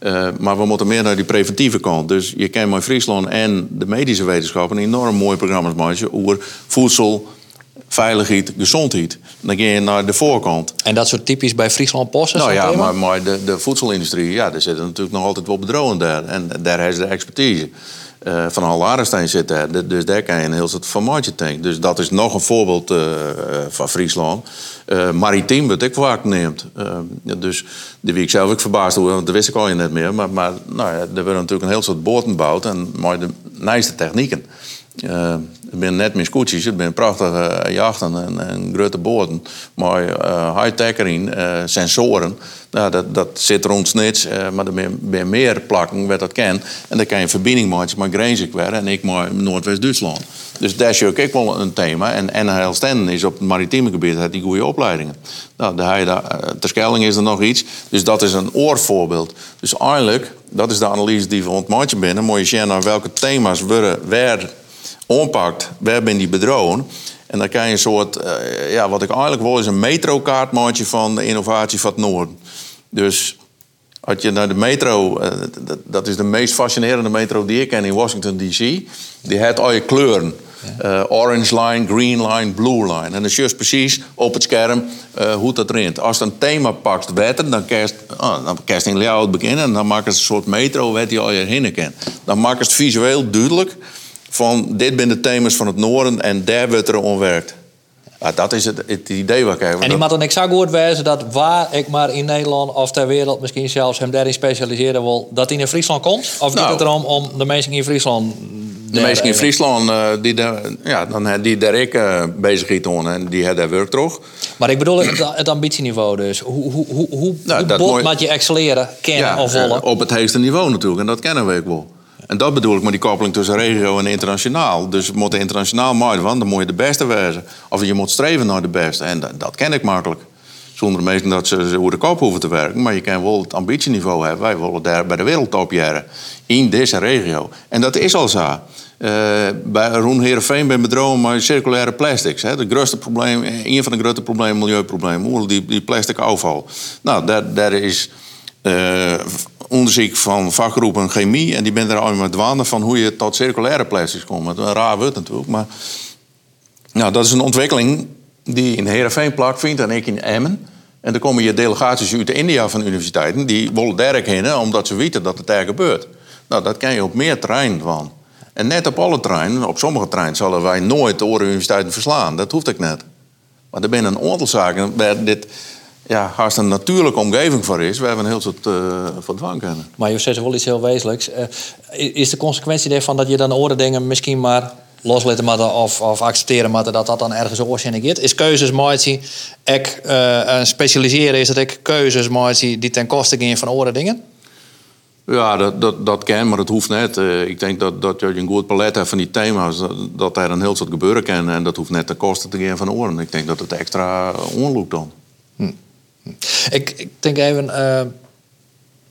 S4: Uh, maar we moeten meer naar die preventieve kant. Dus je kan met Friesland en de medische wetenschap een enorm mooi programma's maken over voedsel veiligheid, gezondheid. Dan ga je naar de voorkant.
S3: En dat soort typisch bij Friesland Posten?
S4: Nou ja, maar, maar de, de voedselindustrie, ja, daar zitten natuurlijk nog altijd wel bedrogen daar. En daar heeft de expertise. Uh, van Hal Arenstein zit daar. Dus daar kan je een heel soort formaatje tank. Dus dat is nog een voorbeeld uh, van Friesland. Uh, maritiem, wat ik vaak neemt. dus die wie ik zelf ook verbaasd hoe, want dat wist ik al niet meer. Maar, maar nou ja, er wordt natuurlijk een heel soort boten gebouwd. En maar de nijste technieken. Uh, zijn net meer scootjes, het zijn prachtige jachten en, en grote boten. Maar uh, high-tech erin, sensoren, nou, dat, dat zit niets. Uh, maar er zijn meer plakken waar dat kan. En dan kan je verbinding maken met Grenzig en ik met Noordwest-Duitsland. Dus dat is ook wel een thema. En NHL Stenden is op het maritieme gebied heeft die goede opleidingen. Nou, de is er nog iets. Dus dat is een oorvoorbeeld. Dus eigenlijk, dat is de analyse die we ontmaatje binnen. Moet je zien naar welke thema's worden waar oppakt, waar ben die bedrogen. En dan kan je een soort, uh, ja, wat ik eigenlijk wil, is een metrokaartmaatje van de innovatie van het Noorden. Dus als je naar de metro, uh, dat is de meest fascinerende metro die ik ken in Washington DC, die heeft al je kleuren. Uh, orange line, green line, blue line. En dan zie je precies op het scherm uh, hoe dat rent. Als het een thema pakt wetter, dan kerst, oh, dan kerst in layout beginnen en dan maakt het een soort metro waar die al je heen kent. Dan maakt het visueel duidelijk van dit zijn de thema's van het noorden en daar wordt er onwerkt. Ja, dat is het, het idee wat ik heb.
S3: En die moet dan exact goed wijzen dat waar ik maar in Nederland of ter wereld misschien zelfs hem daarin specialiseren wil, dat hij in Friesland komt? Of nou, het erom om de mensen in Friesland.
S4: De mensen in Friesland, uh, die, daar, ja, dan, die daar ik uh, bezig en die hebben daar werk toch.
S3: Maar ik bedoel het, het ambitieniveau dus. Hoe, hoe, hoe, hoe, nou, hoe moet je excelleren, kennen ja, of volgen?
S4: Uh, op het hoogste niveau natuurlijk, en dat kennen we ook wel. En dat bedoel ik met die koppeling tussen regio en internationaal. Dus we moeten internationaal maken, want dan moet je de beste wezen. Of je moet streven naar de beste. En dat, dat ken ik makkelijk. Zonder meesten dat ze hoe de kop hoeven te werken. Maar je kan wel het ambitieniveau hebben. Wij willen daar bij de wereldtop jaren. In deze regio. En dat is al zo. Uh, bij Roen Heerenveen ben bedrogen met circulaire plastics. Hè. De grootste probleem, een van de grote problemen, milieuproblemen. Die, die plastic afval. Nou, daar is... Uh, onderzoek van vakgroepen chemie. En die ben er al met dwanen van hoe je tot circulaire plastics komt. Een raar woord natuurlijk. Maar nou, dat is een ontwikkeling die in Heerenveen plaatsvindt en ik in Emmen. En dan komen je delegaties uit India van universiteiten. Die willen daar heen omdat ze weten dat het daar gebeurt. Nou, dat kan je op meer terreinen van. En net op alle treinen, op sommige treinen, zullen wij nooit de universiteiten verslaan. Dat hoeft ik net. Maar er zijn een aantal zaken waar dit ja, haast een natuurlijke omgeving voor is. We hebben een heel soort uh, van dwang kennen.
S3: Maar je zegt wel iets heel wezenlijks. Uh, is de consequentie daarvan dat je dan orde dingen misschien maar loslaten moeten of, of accepteren moeten dat dat dan ergens oorzaak is? Is keuzes maken, ik uh, specialiseren, is dat ik keuzes maken die ten koste gaan van orde dingen?
S4: Ja, dat, dat, dat kan, maar het hoeft net. Uh, ik denk dat, dat je een goed palet hebt van die thema's, dat, dat er een heel soort gebeuren kan. En dat hoeft net ten koste te gaan van oren. Ik denk dat het extra onloop dan. Hm.
S3: Ik, ik denk even uh,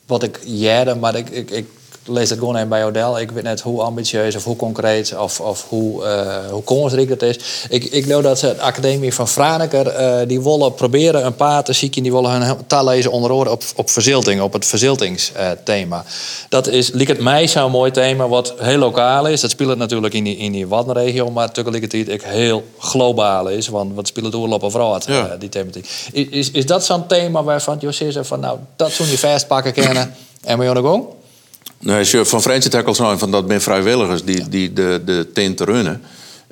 S3: wat ik jaren, maar ik, ik, ik lees het gewoon even bij Odell. Ik weet net hoe ambitieus of hoe concreet of, of hoe, uh, hoe dat is. Ik, ik dat de Academie van Franeker, uh, die willen proberen een paar te zieken, die willen hun taal lezen onder oren op, op verzilting, op het verziltingsthema. dat is, liek het mij zo'n mooi thema, wat heel lokaal is. Dat speelt natuurlijk in die, in die Waddenregio, maar tegelijkertijd ook heel globaal is. Want wat speelt het oorlog overal, ja. uh, die thematiek. Is, is, is dat zo'n thema waarvan José zegt van, nou, dat zou je vastpakken kennen en we gaan gewoon?
S4: Nee, als je van Franse tackles zijn, van dat zijn vrijwilligers die, die de, de tent runnen.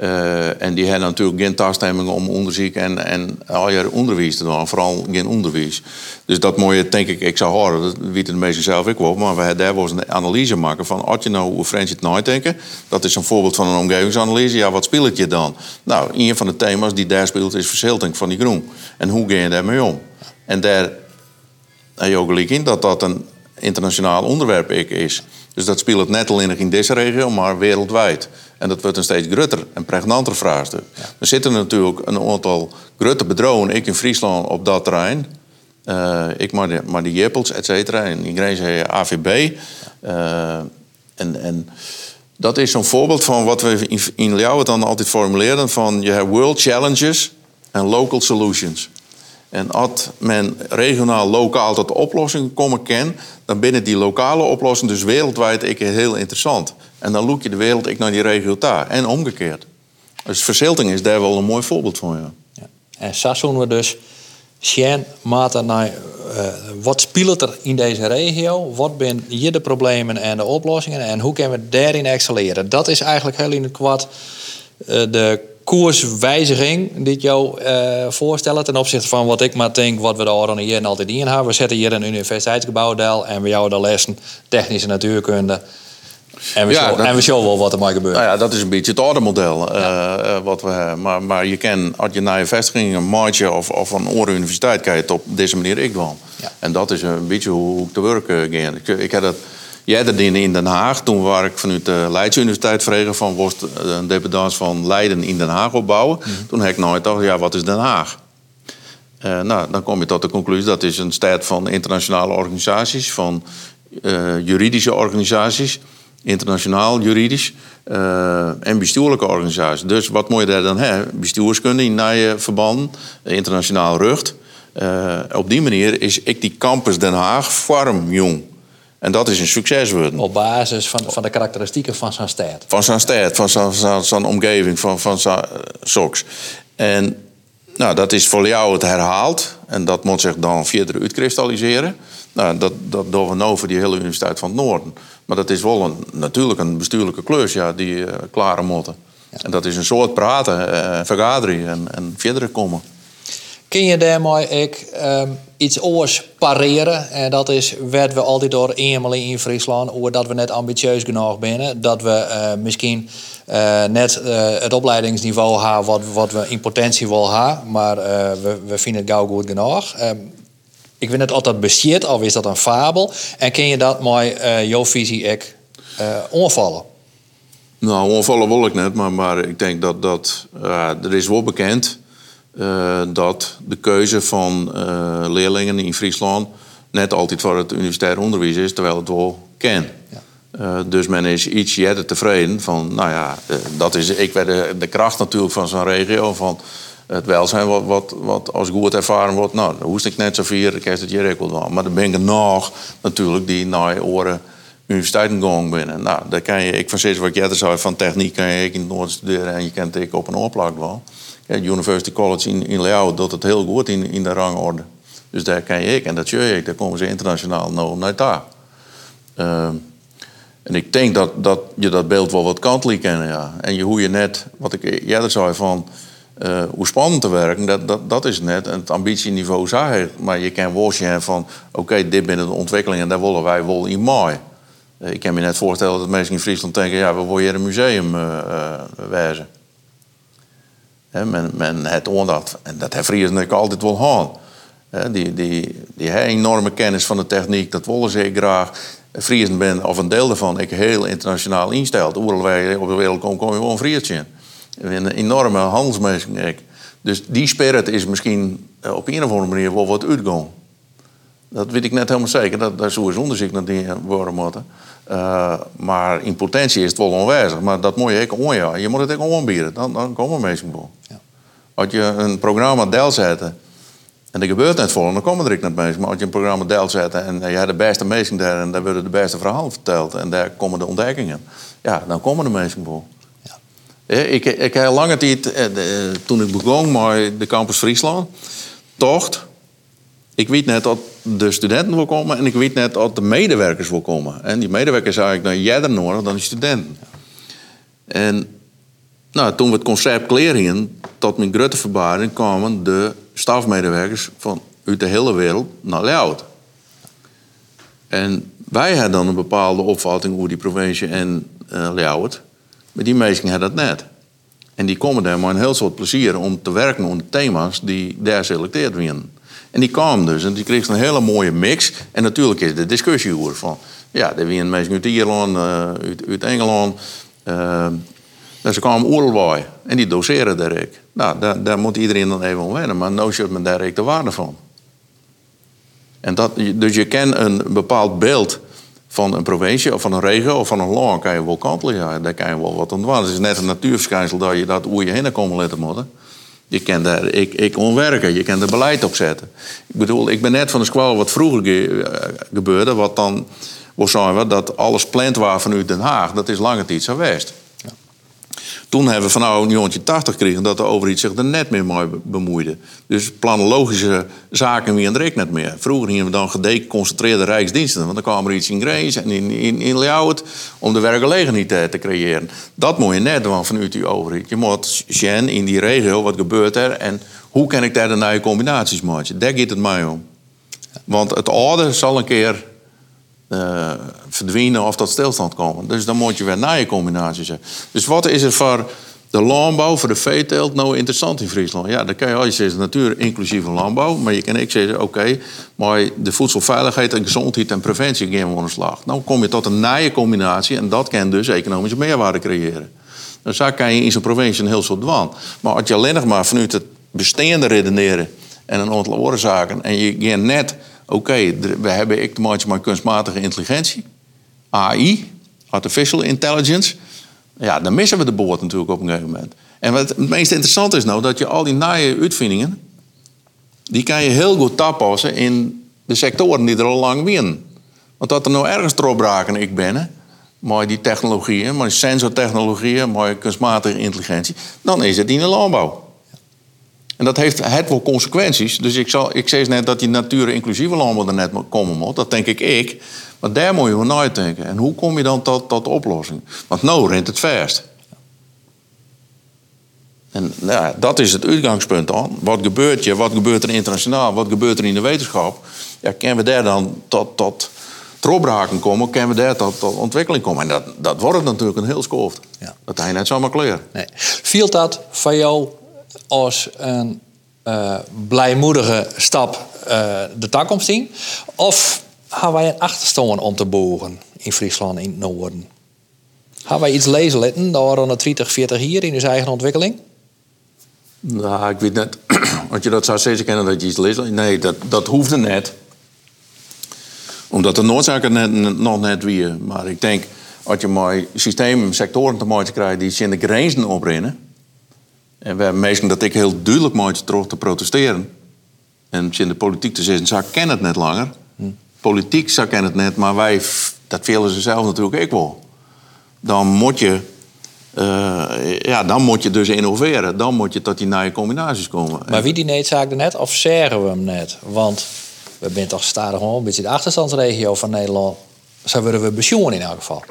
S4: Uh, en die hebben natuurlijk geen toestemming om onderzoek en, en al je onderwijs te doen, vooral geen onderwijs. Dus dat moet je, denk ik, ik zou horen, dat weten de meesten zelf ik wel, maar we hebben daar wel eens een analyse maken van, als je nou hoe nooit denken, dat is een voorbeeld van een omgevingsanalyse, ja, wat speelt je dan? Nou, een van de thema's die daar speelt is verzilting van die groen. En hoe ga je daarmee om? En daar heb je ook gelijk in dat dat een internationaal onderwerp is. Dus dat speelt het net alleen in deze regio, maar wereldwijd. En dat wordt een steeds groter en pregnanter vraagstuk. Er zitten natuurlijk een aantal grote bedrogen, ik in Friesland, op dat terrein. Uh, ik maar de, maar de Jippels, et cetera. En iedereen zei AVB. Uh, en, en dat is zo'n voorbeeld van wat we in, in Ljouwen dan altijd formuleren: van je hebt world challenges en local solutions. En als men regionaal, lokaal tot oplossingen komen kan, dan binnen die lokale oplossing, dus wereldwijd, ik heel interessant. En dan look je de wereld ik naar die regio daar. En omgekeerd. Dus verzilting is daar wel een mooi voorbeeld van. Ja. ja.
S3: En zo we dus Sjen, Mata, naar uh, wat speelt er in deze regio? Wat zijn hier de problemen en de oplossingen? En hoe kunnen we daarin excelleren? Dat is eigenlijk heel in het kwad uh, de koerswijziging die ik jou uh, voorstellen ten opzichte van wat ik maar denk, wat we de hier en altijd in hebben. We zetten hier een universiteitsgebouwdel en we jou de lessen technische natuurkunde. En we, ja, show, en we showen wel wat er maar gebeurt.
S4: Nou ja, dat is een beetje het ordermodel ja. uh, wat we hebben. Maar, maar je kan, als je naar je vestiging, een maatje of, of een oren universiteit kijkt, op deze manier ik wel. Ja. En dat is een beetje hoe ik te werken ga. Ik, ik heb dat Jij dat in Den Haag. Toen waar ik vanuit de Leids Universiteit vregen van was een dependance van Leiden in Den Haag opbouwen. Mhm. Toen heb ik nooit gedacht, ja, wat is Den Haag? Uh, nou, dan kom je tot de conclusie dat is een stad van internationale organisaties, van uh, juridische organisaties, internationaal juridisch uh, en bestuurlijke organisaties. Dus wat moet je daar dan hebben? Bestuurskunde in je verband, internationaal rucht. op die manier is ik die campus Den Haag vorm jong. En dat is een succes worden.
S3: Op basis van, van de karakteristieken van zijn stad.
S4: Van zijn stad, van zijn, omgeving, van, van zijn uh, soks. En nou, dat is voor jou het herhaald. En dat moet zich dan verder uitkristalliseren. Nou, dat, dat doen we nou voor die hele Universiteit van het Noorden. Maar dat is wel een, natuurlijk een bestuurlijke klus ja, die uh, klare moeten. En dat is een soort praten, uh, vergaderen en, en verder komen.
S3: Kun je daarmee ik um, iets oors pareren? En dat is wat we altijd door eenmaal in Friesland, hoe dat we net ambitieus genoeg zijn. Dat we uh, misschien uh, net uh, het opleidingsniveau hebben wat, wat we in potentie wel hebben, maar we, we vinden het gauw goed genoeg. Um, ik vind het altijd bestiert, of is dat een fabel? En kun je dat met jouw visie ik onvallen?
S4: Nou, onvallen wil ik net, maar, maar ik denk dat, dat er is wel bekend uh, dat de keuze van uh, leerlingen in Friesland net altijd voor het universitair onderwijs is, terwijl het wel kan. Ja. Uh, dus men is iets eerder tevreden van, nou ja, dat is, ik werd de, de kracht natuurlijk van zo'n regio. Van, het welzijn wat, wat, wat als goed ervaren wordt. Nou, dan hoest ik net zo vier, ik het hier ook wel Maar er ben ik nog natuurlijk die naar oren universiteiten gaan binnen. Nou, daar kan je, ik van steeds wat jij zei van techniek kan je in het noorden studeren en je kent ik op een oorplak wel. University College in, in doet het heel goed in, in de rangorde. Dus daar kan je ik en dat zie ik. Daar komen ze internationaal nou naar. Ehm, en ik denk dat, dat je dat beeld wel wat kantelijk kennen, ja. En je, hoe je net, wat ik eerder zei van... Uh, hoe spannend te werken, dat, dat, dat is net. En het ambitieniveau zag. Maar je kan wel van... oké, dit binnen de ontwikkeling en daar willen wij wel in mooi. Ik kan me net voorstellen dat mensen in Friesland denken... ja, we willen hier een museum uh, wijzen. Men, men het. En dat heeft Friesland altijd wel gehad. Die, die, die enorme kennis van de techniek, dat willen ze graag. Friesen ben, of een deel daarvan, ik heel internationaal instelt. Overal je op de wereld komt, kom je gewoon een Friesje. Een enorme handelsmeester. Dus die spirit is misschien eh, op een of andere manier wel wat uitgegaan. Dat weet ik net helemaal zeker. Dat, daar zou eens onderzoek naar die worden moeten. Uh, maar in potentie is het wel onwijzig. Maar dat moet je ook onja. Je moet het ook aanbieden. Dan, dan komen mensen wel. Ja. Als je een programma deel zetten en er gebeurt net vol, dan komen er ik net mee. Maar als je een programma deel zet en je hebt de beste mensen daar en daar worden de beste verhalen verteld en daar komen de ontdekkingen, ja, dan komen de mensen. Ja. Ik, ik heb lange tijd, eh, toen ik begon met de Campus Friesland, tocht. Ik weet net dat de studenten wil komen en ik weet net dat de medewerkers wil komen. En die medewerkers zijn eigenlijk jij er nodig dan die studenten. En nou, toen we het concept kleringen, tot mijn grote verbazing kwamen de stafmedewerkers van uit de hele wereld naar Leeuwarden. En wij hadden dan een bepaalde opvatting over die provincie en uh, Leeuwarden. Maar die mensen hadden dat net. En die komen daar met een heel soort plezier om te werken de thema's die daar selecteerd werden. En die kwamen dus en die kregen een hele mooie mix. En natuurlijk is de discussie over van... Ja, er waren mensen uit Ierland, uh, uit, Engeland... Dus ze kwamen overal en die doseren daar ik. Nou, daar, daar, moet iedereen dan even wennen, maar nou zit men daar de waarde van. En dat, dus je kent een bepaald beeld van een provincie of van een regio of van een land, kan je wel kantelen. Ja, daar kan je wel wat ontwaren. Het is net een natuurverschijnsel dat je dat hoe je heen komen laten moeten. Je kan daar, ik, ik onwerken, je kan er beleid op zetten. Ik bedoel, ik ben net van de squal wat vroeger eh, gebeurde, wat dan, zijn we, dat alles plant was vanuit Den Haag, dat is lange tijd zo geweest. Toen hebben we van nou een 80 gekregen dat de overheid zich er net meer mee bemoeide. Dus planologische zaken wie en net meer. Vroeger gingen we dan gedeconcentreerde rijksdiensten. Want dan kwam er iets in Grace en in, in, in om de werkgelegenheid te creëren. Dat moet je net doen vanuit die overheid. Je moet zien in die regio wat gebeurt er en hoe kan ik daar de nieuwe combinaties maken. Daar gaat het mij om. Want het orde zal een keer uh, verdwijnen of tot stilstand komen. Dus dan moet je weer naar je combinaties hebben. Dus wat is er voor de landbouw, voor de veeteelt nou interessant in Friesland? Ja, dan kan je altijd zeggen natuur inclusieve landbouw. Maar je kan ook zeggen, oké, maar de voedselveiligheid en gezondheid en preventie gaan we aan slag. Nou kom je tot een nieuwe combinatie en dat kan dus economische meerwaarde creëren. Dus daar kan je in zo'n provincie een heel soort dwan. Maar als je alleen nog maar vanuit het bestaande redeneren en een aantal oorzaken en je gaat net oké, we hebben ik met kunstmatige intelligentie, AI, artificial intelligence. Ja, dan missen we de boord natuurlijk op een gegeven moment. En wat het meest interessante is nou, dat je al die naaie uitvindingen, die kan je heel goed toepassen in de sectoren die er al lang winnen. Want dat er nou ergens erop raken, ik ben, maar die technologieën, maar sensortechnologieën, maar kunstmatige intelligentie, dan is het in de landbouw. En dat heeft het wel consequenties. Dus ik, zal, ik zei net dat die natuur inclusieve landbouw er net komen moet. Dat denk ik ik. Maar daar moet je naar denken. En hoe kom je dan tot, tot de oplossing? Want nou rent het verst. En nou, dat is het uitgangspunt dan. Wat gebeurt je? Wat gebeurt er internationaal? Wat gebeurt er in de wetenschap? Ja, kunnen we daar dan tot, tot komen? Kunnen we daar tot, tot ontwikkeling komen? En dat, dat wordt natuurlijk een heel skoft. Ja. Dat hij net zomaar kleur.
S3: Nee. Viel dat van jou als een uh, blijmoedige stap uh, de toekomst in? Of hebben wij een achterstand om te boren in Friesland, in het noorden? Hebben wij iets lezen letten door een 20, 40 hier in zijn eigen ontwikkeling?
S4: Nou, ik weet net, *clears throat* als je dat zou zeggen kennen dat je iets leest. Nee, dat, dat hoefde net. Omdat de noodzaken net, nog net wie. Maar ik denk, als je mooi systeem, sectoren te maken krijgt die in de grenzen oprennen En hebben mensen dat ik heel duidelijk maak terug te protesteren. En in de politiek te zeggen, ze kennen het net langer. Politiek, ze kennen het net, maar wij, dat willen ze zelf natuurlijk ook wel. Dan moet je, eh, ja, dan moet je dus innoveren. Dan moet je tot die nieuwe combinaties komen.
S3: Maar wie die needzaak er net, of zeggen we hem net? Want we zijn toch stadig gewoon een beetje de achterstandsregio van Nederland. Zo worden we pensioen in elk geval.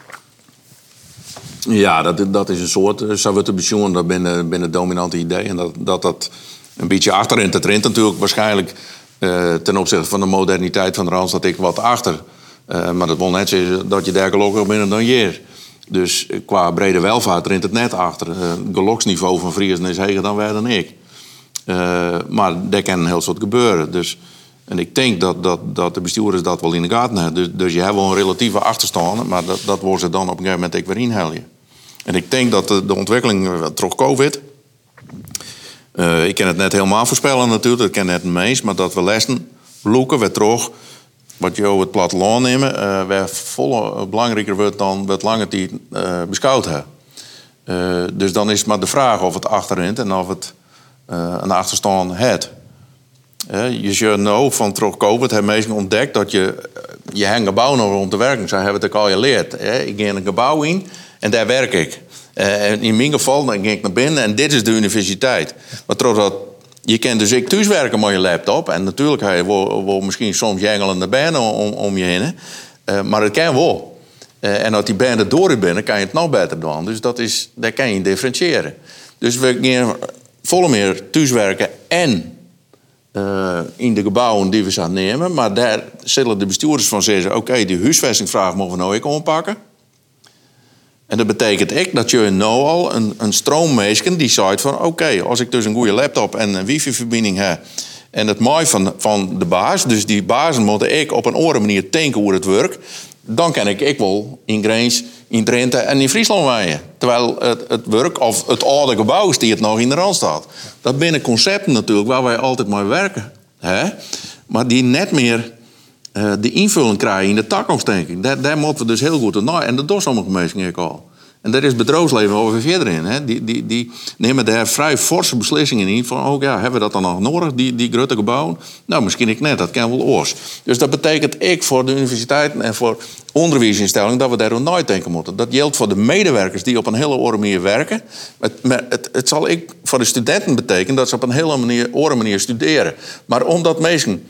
S4: Ja, dat, dat is een soort uh, te pensioen. Dat binnen, binnen het dominante idee. En dat dat, dat een beetje achterin. Het rent natuurlijk waarschijnlijk uh, ten opzichte van de moderniteit van de Randstad ik wat achter. Uh, maar dat wil net zeggen dat je daar gelukkig binnen dan hier. Dus qua brede welvaart rent het net achter. Het geloksniveau van Friesen is hoger dan wij dan ik. maar daar kan een heel soort gebeuren. Dus, en ik denk dat, dat, dat de bestuurders dat wel in de gaten hebben. Dus, dus je hebt wel een relatieve achterstand, maar dat, dat wordt ze dan op een gegeven moment ook weer inhalen. En ik denk dat de, de ontwikkeling, troch COVID, uh, ik kan het net helemaal voorspellen natuurlijk, dat ken net meest, maar dat we lessen loeken we terug wat je het platteland nemen, uh, waar volle belangrijker wordt dan wat langer die uh, beschouwd hebben. Dus dan is maar de vraag of het achterin en of het een achterstand heeft. Je nou van terug COVID hebben mensen ontdekt dat je je een gebouw nog rond te werken. Ze hebben het al geleerd. Ik ga een gebouw in en daar werk ik. Uh, in mijn geval dan ging ik naar binnen en dit is de universiteit. Maar dat, je kan dus ik thuiswerken met je laptop. En natuurlijk heb je misschien soms jengelende benen om, om je heen. Uh, maar het kan wel. En als die banden door binnen, kan je het nog beter doen. Dus dat is, daar kan je differentiëren. Dus we gaan volle meer thuiswerken en in de gebouwen die we gaan nemen. Maar daar zullen de bestuurders van zeggen: oké, die huisvestingvraag mogen we nou ook aanpakken. En dat betekent echt dat je nu al een, een stroommeesken die zegt van... oké, als ik dus een goede laptop en een wifi-verbinding heb... en het mooi van, van de baas, dus die bazen moeten ik op een andere manier denken hoe het werkt... dan kan ik ik wel in Greens, in Drenthe en in Friesland waaien. Terwijl het, werk of het oude gebouw die het nog in de rand staat. Dat binnen concepten natuurlijk waar wij altijd mee werken. Hè? Maar die net meer uh, de invulling krijgen in de toekomstdenking. Daar, moeten we dus heel goed naar. En dat doen sommige mensen al. En daar is het bedrijfsleven over verder in. Hè. Die, die, die nemen daar vrij forse beslissingen in. Van, oh ja, hebben we dat dan nog nodig, die, die grote gebouwen? Nou, misschien ik net, dat kan wel oors. Dus dat betekent ik voor de universiteiten en voor onderwijsinstellingen... dat we daar nooit denken moeten. Dat geldt voor de medewerkers die op een hele andere manier werken. Het, het, het zal ik voor de studenten betekenen dat ze op een hele manier, manier studeren. Maar omdat mensen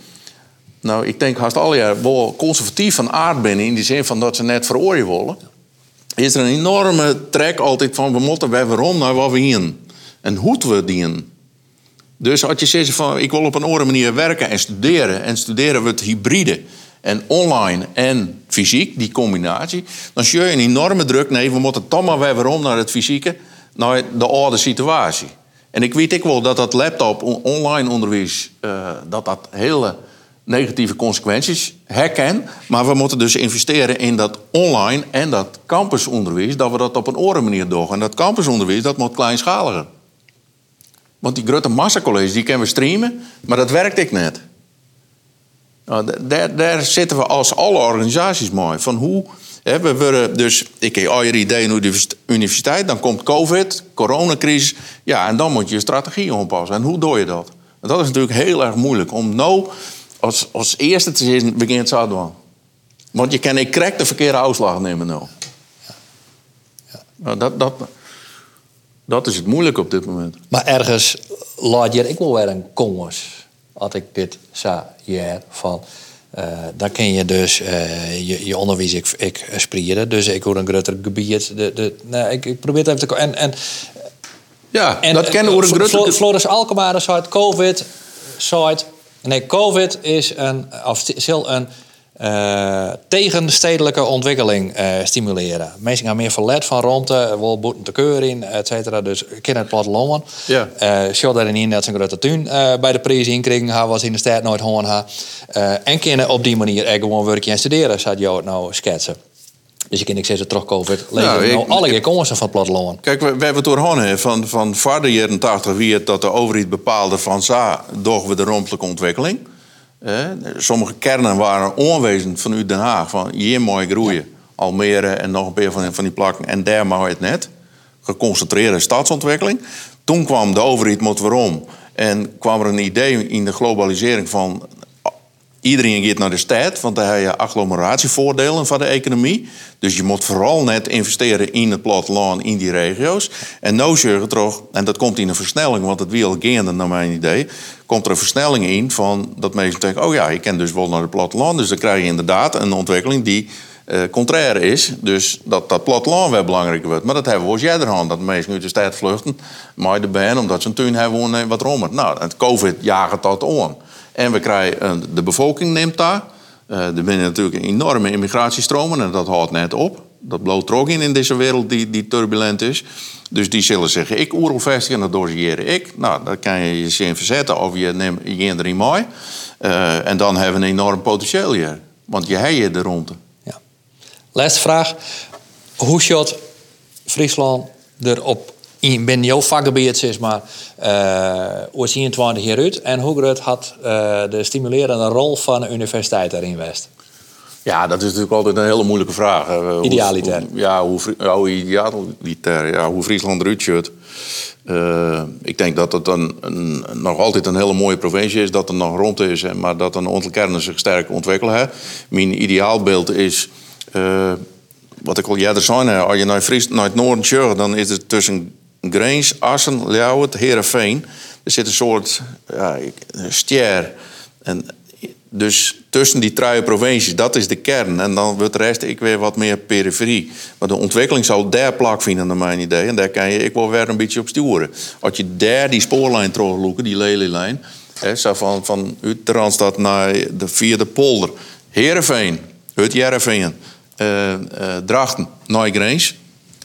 S4: nou, ik denk haast al jaar wel conservatief van aard binnen... in die zin van dat ze net veroordeeld willen... is er een enorme trek altijd van... we moeten bij waarom naar wat we hier En hoe we dienen. Dus als je zegt van ik wil op een andere manier werken en studeren... en studeren we het hybride en online en fysiek, die combinatie... dan zie je een enorme druk. Nee, we moeten toch maar weer waarom naar het fysieke... naar de oude situatie. En ik weet ik wel dat dat laptop online onderwijs... Uh, dat dat hele negatieve consequenties herken. Maar we moeten dus investeren in dat online en dat campusonderwijs, dat we dat op een andere manier doen. En dat campusonderwijs, dat moet kleinschaliger. Want die grote massacolleges, die kunnen we streamen, maar dat werkt ik net. Nou, daar, zitten we als alle organisaties mooi. Van hoe, hè, we worden dus, ik heb al je idee in de universiteit, dan komt COVID, coronacrisis. Ja, en dan moet je je strategie aanpassen. En hoe doe je dat? Dat is natuurlijk heel erg moeilijk om nou als, als eerste te zeggen, begin het zo. Want je kan niet correct de verkeerde uitslag nemen nou. Nou, dat, dat, dat is het moeilijk op dit moment.
S3: Maar ergens laat je ik wel weer een komers. Als ik dit zou ja, van... Uh, dan kun je dus uh, je, je onderwijs ik, ik sprieren. Dus ik hoor een groter gebied. De, de, nou, ik, ik probeer het even te... En, en,
S4: ja, en, dat kennen we een groter...
S3: Floris Alkmaar zei COVID, zei Nee, COVID is een, of een uh, tegenstedelijke ontwikkeling uh, stimuleren. Mensen gaan meer verlet van rondte, wil boeten te keur in, et cetera. Dus kind het platteland. Ja. Uh, Sjoe daarin net zijn grote tuin bij de prijs inkrijgen, ha, was in de stad nooit ha. en kunnen op die manier gewoon werken en studeren, zou je nou schetsen. Dus je kan ik zeggen, terug COVID. Leven nou, nou alle inkomsten van het platteland.
S4: Kijk, we, we hebben het van, van de jaren 80 wie het dat de overheid bepaalde van za, door we de rompelijke ontwikkeling. Eh, sommige kernen waren onwezend vanuit Den Haag. Van hier mooi groeien. Almere en nog een paar van, van die plakken. En daar mag het net. Geconcentreerde stadsontwikkeling. toen kwam de overheid moet waarom. En kwam er een idee in de globalisering van Iedereen gaat naar de stad, want daar heb je agglomeratievoordelen van de economie. Dus je moet vooral net investeren in het platteland, in die regio's. En nu zorgen toch, en dat komt in een versnelling, want het wil gaande naar mijn idee, komt er een versnelling in van dat mensen denken, oh ja, ik ken dus wel naar het platteland. Dus dan krijg je inderdaad een ontwikkeling die uh, contrair is. Dus dat dat platteland wel belangrijker wordt. Maar dat hebben we als jij eraan, dat mensen uit de stad vluchten, maar de band, omdat ze een tuin hebben wat rommert. Nou, het COVID jaagt dat aan. En we krijgen, de bevolking neemt daar. Uh, er zijn natuurlijk enorme immigratiestromen en dat houdt net op. Dat bloot er ook in in deze wereld die, die turbulent is. Dus die zullen zeggen, ik oerl vestigen, dat doseren ik. Nou, dan kan je je zin verzetten of je neemt je erin mooi. Uh, en dan hebben we een enorm potentieel hier. Want je hebt je er rond.
S3: Ja. Laatste vraag. Hoe shot Friesland erop in ben jouw vakgebied, zeg maar, uh, 21 jaar uit. En hoe groot had uh, de stimulerende rol van de universiteit daarin West?
S4: Ja, dat is natuurlijk altijd een hele moeilijke vraag.
S3: Idealitair.
S4: Hoe, ja, hoe, oh, idealitair. Ja, hoe Friesland eruit ziet. Uh, ik denk dat het een, een, nog altijd een hele mooie provincie is, dat er nog rond is, maar dat een kernen zich sterk ontwikkelen. Mijn ideaalbeeld is, uh, wat ik al eerder zei, als je naar, Fries, naar het noorden shirt, dan is het tussen Greens, Assen, Ljouwert, Heerenveen. Er zit een soort ja, stier. En dus tussen die drie provincies, dat is de kern. En dan wordt de rest ik weer wat meer periferie. Maar de ontwikkeling zal daar vinden, naar mijn idee. En daar kan je ik wel weer een beetje op sturen. Als je daar die spoorlijn terugloeken, die lelielijn... Hè, van, van Randstad naar de vierde polder. Uit Jereveen, uh, uh, Drachten, naar Greens...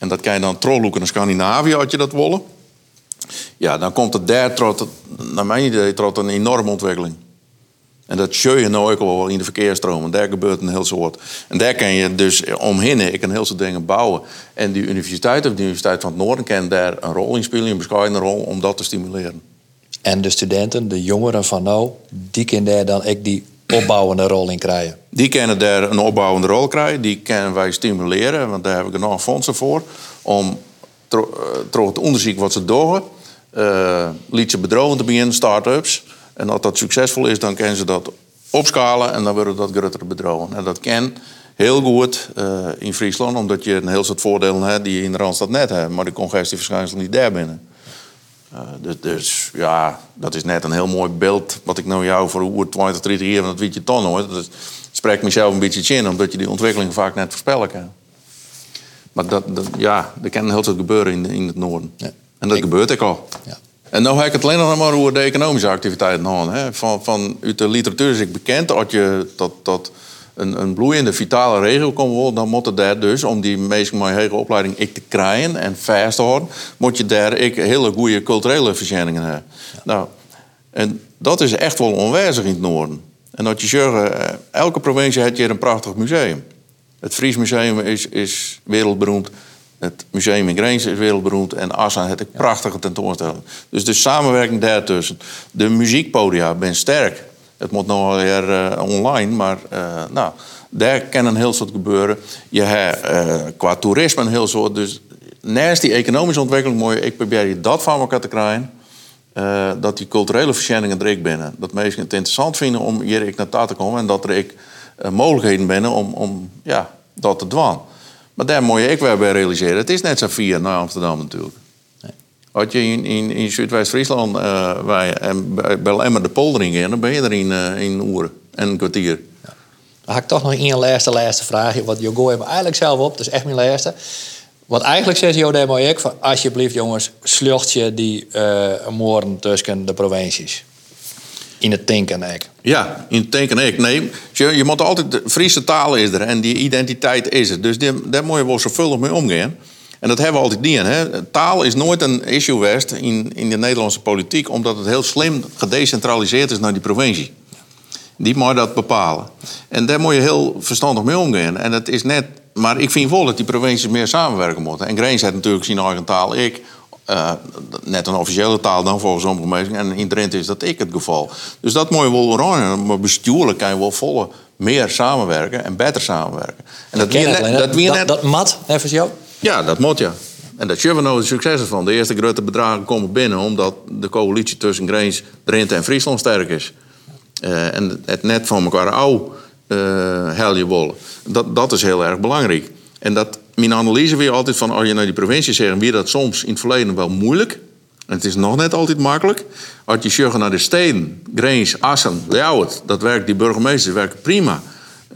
S4: En dat kan je dan trolloeken naar Scandinavië, als je dat willen. Ja, dan komt het daar, trot, naar mijn idee, tot een enorme ontwikkeling. En dat zie je nou ook wel in de verkeersstromen. Daar gebeurt een heel soort. En daar kan je dus omheen ik een heel soort dingen bouwen. En die universiteit of de Universiteit van het Noorden kan daar een rol in spelen, een bescheiden rol, om dat te stimuleren.
S3: En de studenten, de jongeren van nou, die daar dan ook die opbouwende rol in krijgen?
S4: Die kunnen daar een opbouwende rol krijgen. Die kunnen wij stimuleren, want daar hebben we nog fondsen voor. Om door eh, het onderzoek wat ze doen, uh, liet ze bedrogen te beginnen, start-ups. En als dat succesvol is, dan kunnen ze dat opschalen en dan worden dat grotere bedrogen. En dat kan heel goed uh, in Friesland, omdat je een heel soort voordelen hebt die je in de Randstad net hebt. Maar de congestieverschijnselen niet daar binnen. Uh, dus, dus, ja, dat is net een heel mooi beeld wat ik nou jou voor hoe 20, 30 jaar, dat weet je toch nooit. Dat spreekt mezelf een beetje in, omdat je die ontwikkeling vaak net voorspellen kan. Maar dat, dat ja, er kan heel veel gebeuren in, in het noorden. Ja. En dat gebeurt ook al. Ja. En nu heb ik het alleen nog maar over de economische activiteiten gaan. Van, van, uit de literatuur is ik bekend dat je dat, dat een, een bloeiende, vitale regio kan worden, dan moet daar dus, om die met een opleiding ik te krijgen en vast te houden, moet je daar ik hele goede culturele verschijningen hebben. Nou, en dat is echt wel onwijzig in het noorden. En dat je zegt, eh, elke provincie heeft hier een prachtig museum. Het Fries Museum is, is wereldberoemd. Het museum in Greens is wereldberoemd. En Assen heeft een prachtige tentoonstelling. Dus de samenwerking daartussen. De muziekpodia ben sterk. Het moet nog weer uh, online, maar uh, nou, daar kan een heel soort gebeuren. Je hebt uh, qua toerisme een heel soort. Dus naast die economische ontwikkeling mooi, ik probeer je dat van elkaar te krijgen. dat die culturele verschijningen er binnen. Dat mensen het interessant vinden om hier ik naar te komen en dat er ik mogelijkheden binnen om, om ja, dat te doen. Maar daar moet je ik weer bij realiseren. Het is net zo via naar Amsterdam natuurlijk. Als je in, in, in Zuidwest-Friesland uh, en bij Emmer de poldering in, dan ben je er in, uh, in uren en een kwartier. Ja.
S3: Dan heb ik toch nog één laatste, laatste vraag. Wat Jogo heeft eigenlijk zelf op, dat is echt mijn laatste. Want eigenlijk zegt Jo daar mooi ik van alsjeblieft jongens, slucht je die uh, moorden tussen de provincies. In het denken ik.
S4: Ja, in het denken ik. Nee, je, je moet altijd, de Friese taal is er en die identiteit is er. Dus daar moet je wel zorgvuldig mee omgaan. En dat hebben we altijd niet. Hè? Taal is nooit een issue west in, in de Nederlandse politiek, omdat het heel slim gedecentraliseerd is naar die provincie. Die moet dat bepalen. En daar moet je heel verstandig mee omgaan. En het is net, maar ik vind wel dat die provincies meer samenwerken moeten. En Greens heeft natuurlijk zijn eigen taal. Ik, uh, net een officiële taal dan volgens sommige mensen. En in Drenthe is dat ik het geval. Dus dat moet je wel oranje. Maar bestuurlijk kan je wel volle meer samenwerken en beter samenwerken.
S3: En dat, dat, dat, dat, dat mat, even jou.
S4: Ja, dat moet ja. En dat we nou de successen van. De eerste grote bedragen komen binnen omdat de coalitie tussen Greens, Drenthe en Friesland sterk is. Uh, en het net van elkaar oud uh, je wollen. Dat, dat is heel erg belangrijk. En dat, mijn analyse weer altijd van als je naar die provincie zegt, weer dat soms in het verleden wel moeilijk. En het is nog net altijd makkelijk. Als je zorgt naar de steden, Greens, Assen, Leeuwarden, dat werkt, die burgemeesters werken prima.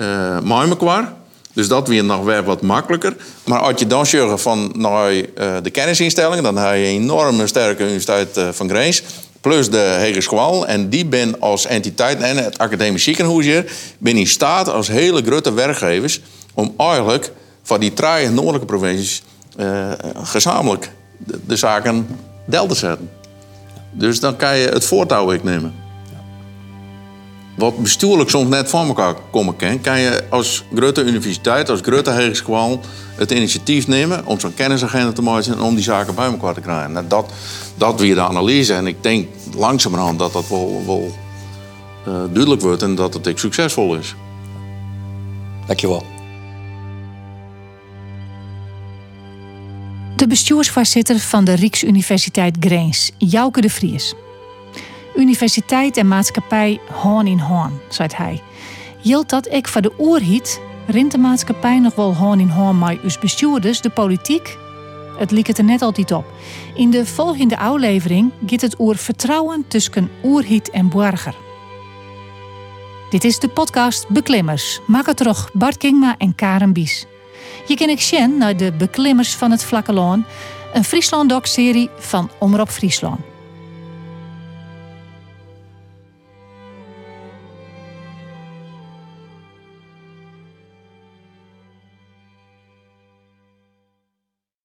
S4: Uh. Dus dat weer nog weer wat makkelijker. Maar als je dan zorgt van naar uh, de kennisinstellingen, dan heb je een enorme sterke universiteit uh, van Greens. Plus de Hogeschool. En die ben als entiteit en het academisch ziekenhuis hier, ben in staat als hele grote werkgevers om eigenlijk van die drie noordelijke provincies uh, gezamenlijk de, zaken del te zetten. Dus dan kan je het voortouw ik nemen. Wat bestuurlijk soms net van elkaar komen kan, kan je als grote universiteit, als grote hogeschool het initiatief nemen om zo'n kennisagenda te maken en om die zaken bij elkaar te krijgen. Nou, dat, dat weer de analyse. En ik denk langzamerhand dat dat wel, wel uh, duidelijk wordt en dat het ook succesvol is.
S3: Dankjewel.
S2: De bestuursvoorzitter van de Rijksuniversiteit Greens, Jouke de Vries. Universiteit en maatschappij hand in hand, zei hij. Hield dat ik voor de oorhiet, rint de maatschappij nog wel hand in hand met us bestuurders, de politiek? Het liep het er net altijd op. In de volgende aflevering gaat het oer vertrouwen tussen oerhiet en burger. Dit is de podcast Beklimmers. Maak het terug Bart Kingma en Karen Bies. Je kan ik zien naar de Beklimmers van het Vlakke Loon, een Friesland-doc-serie van Omroep Friesland.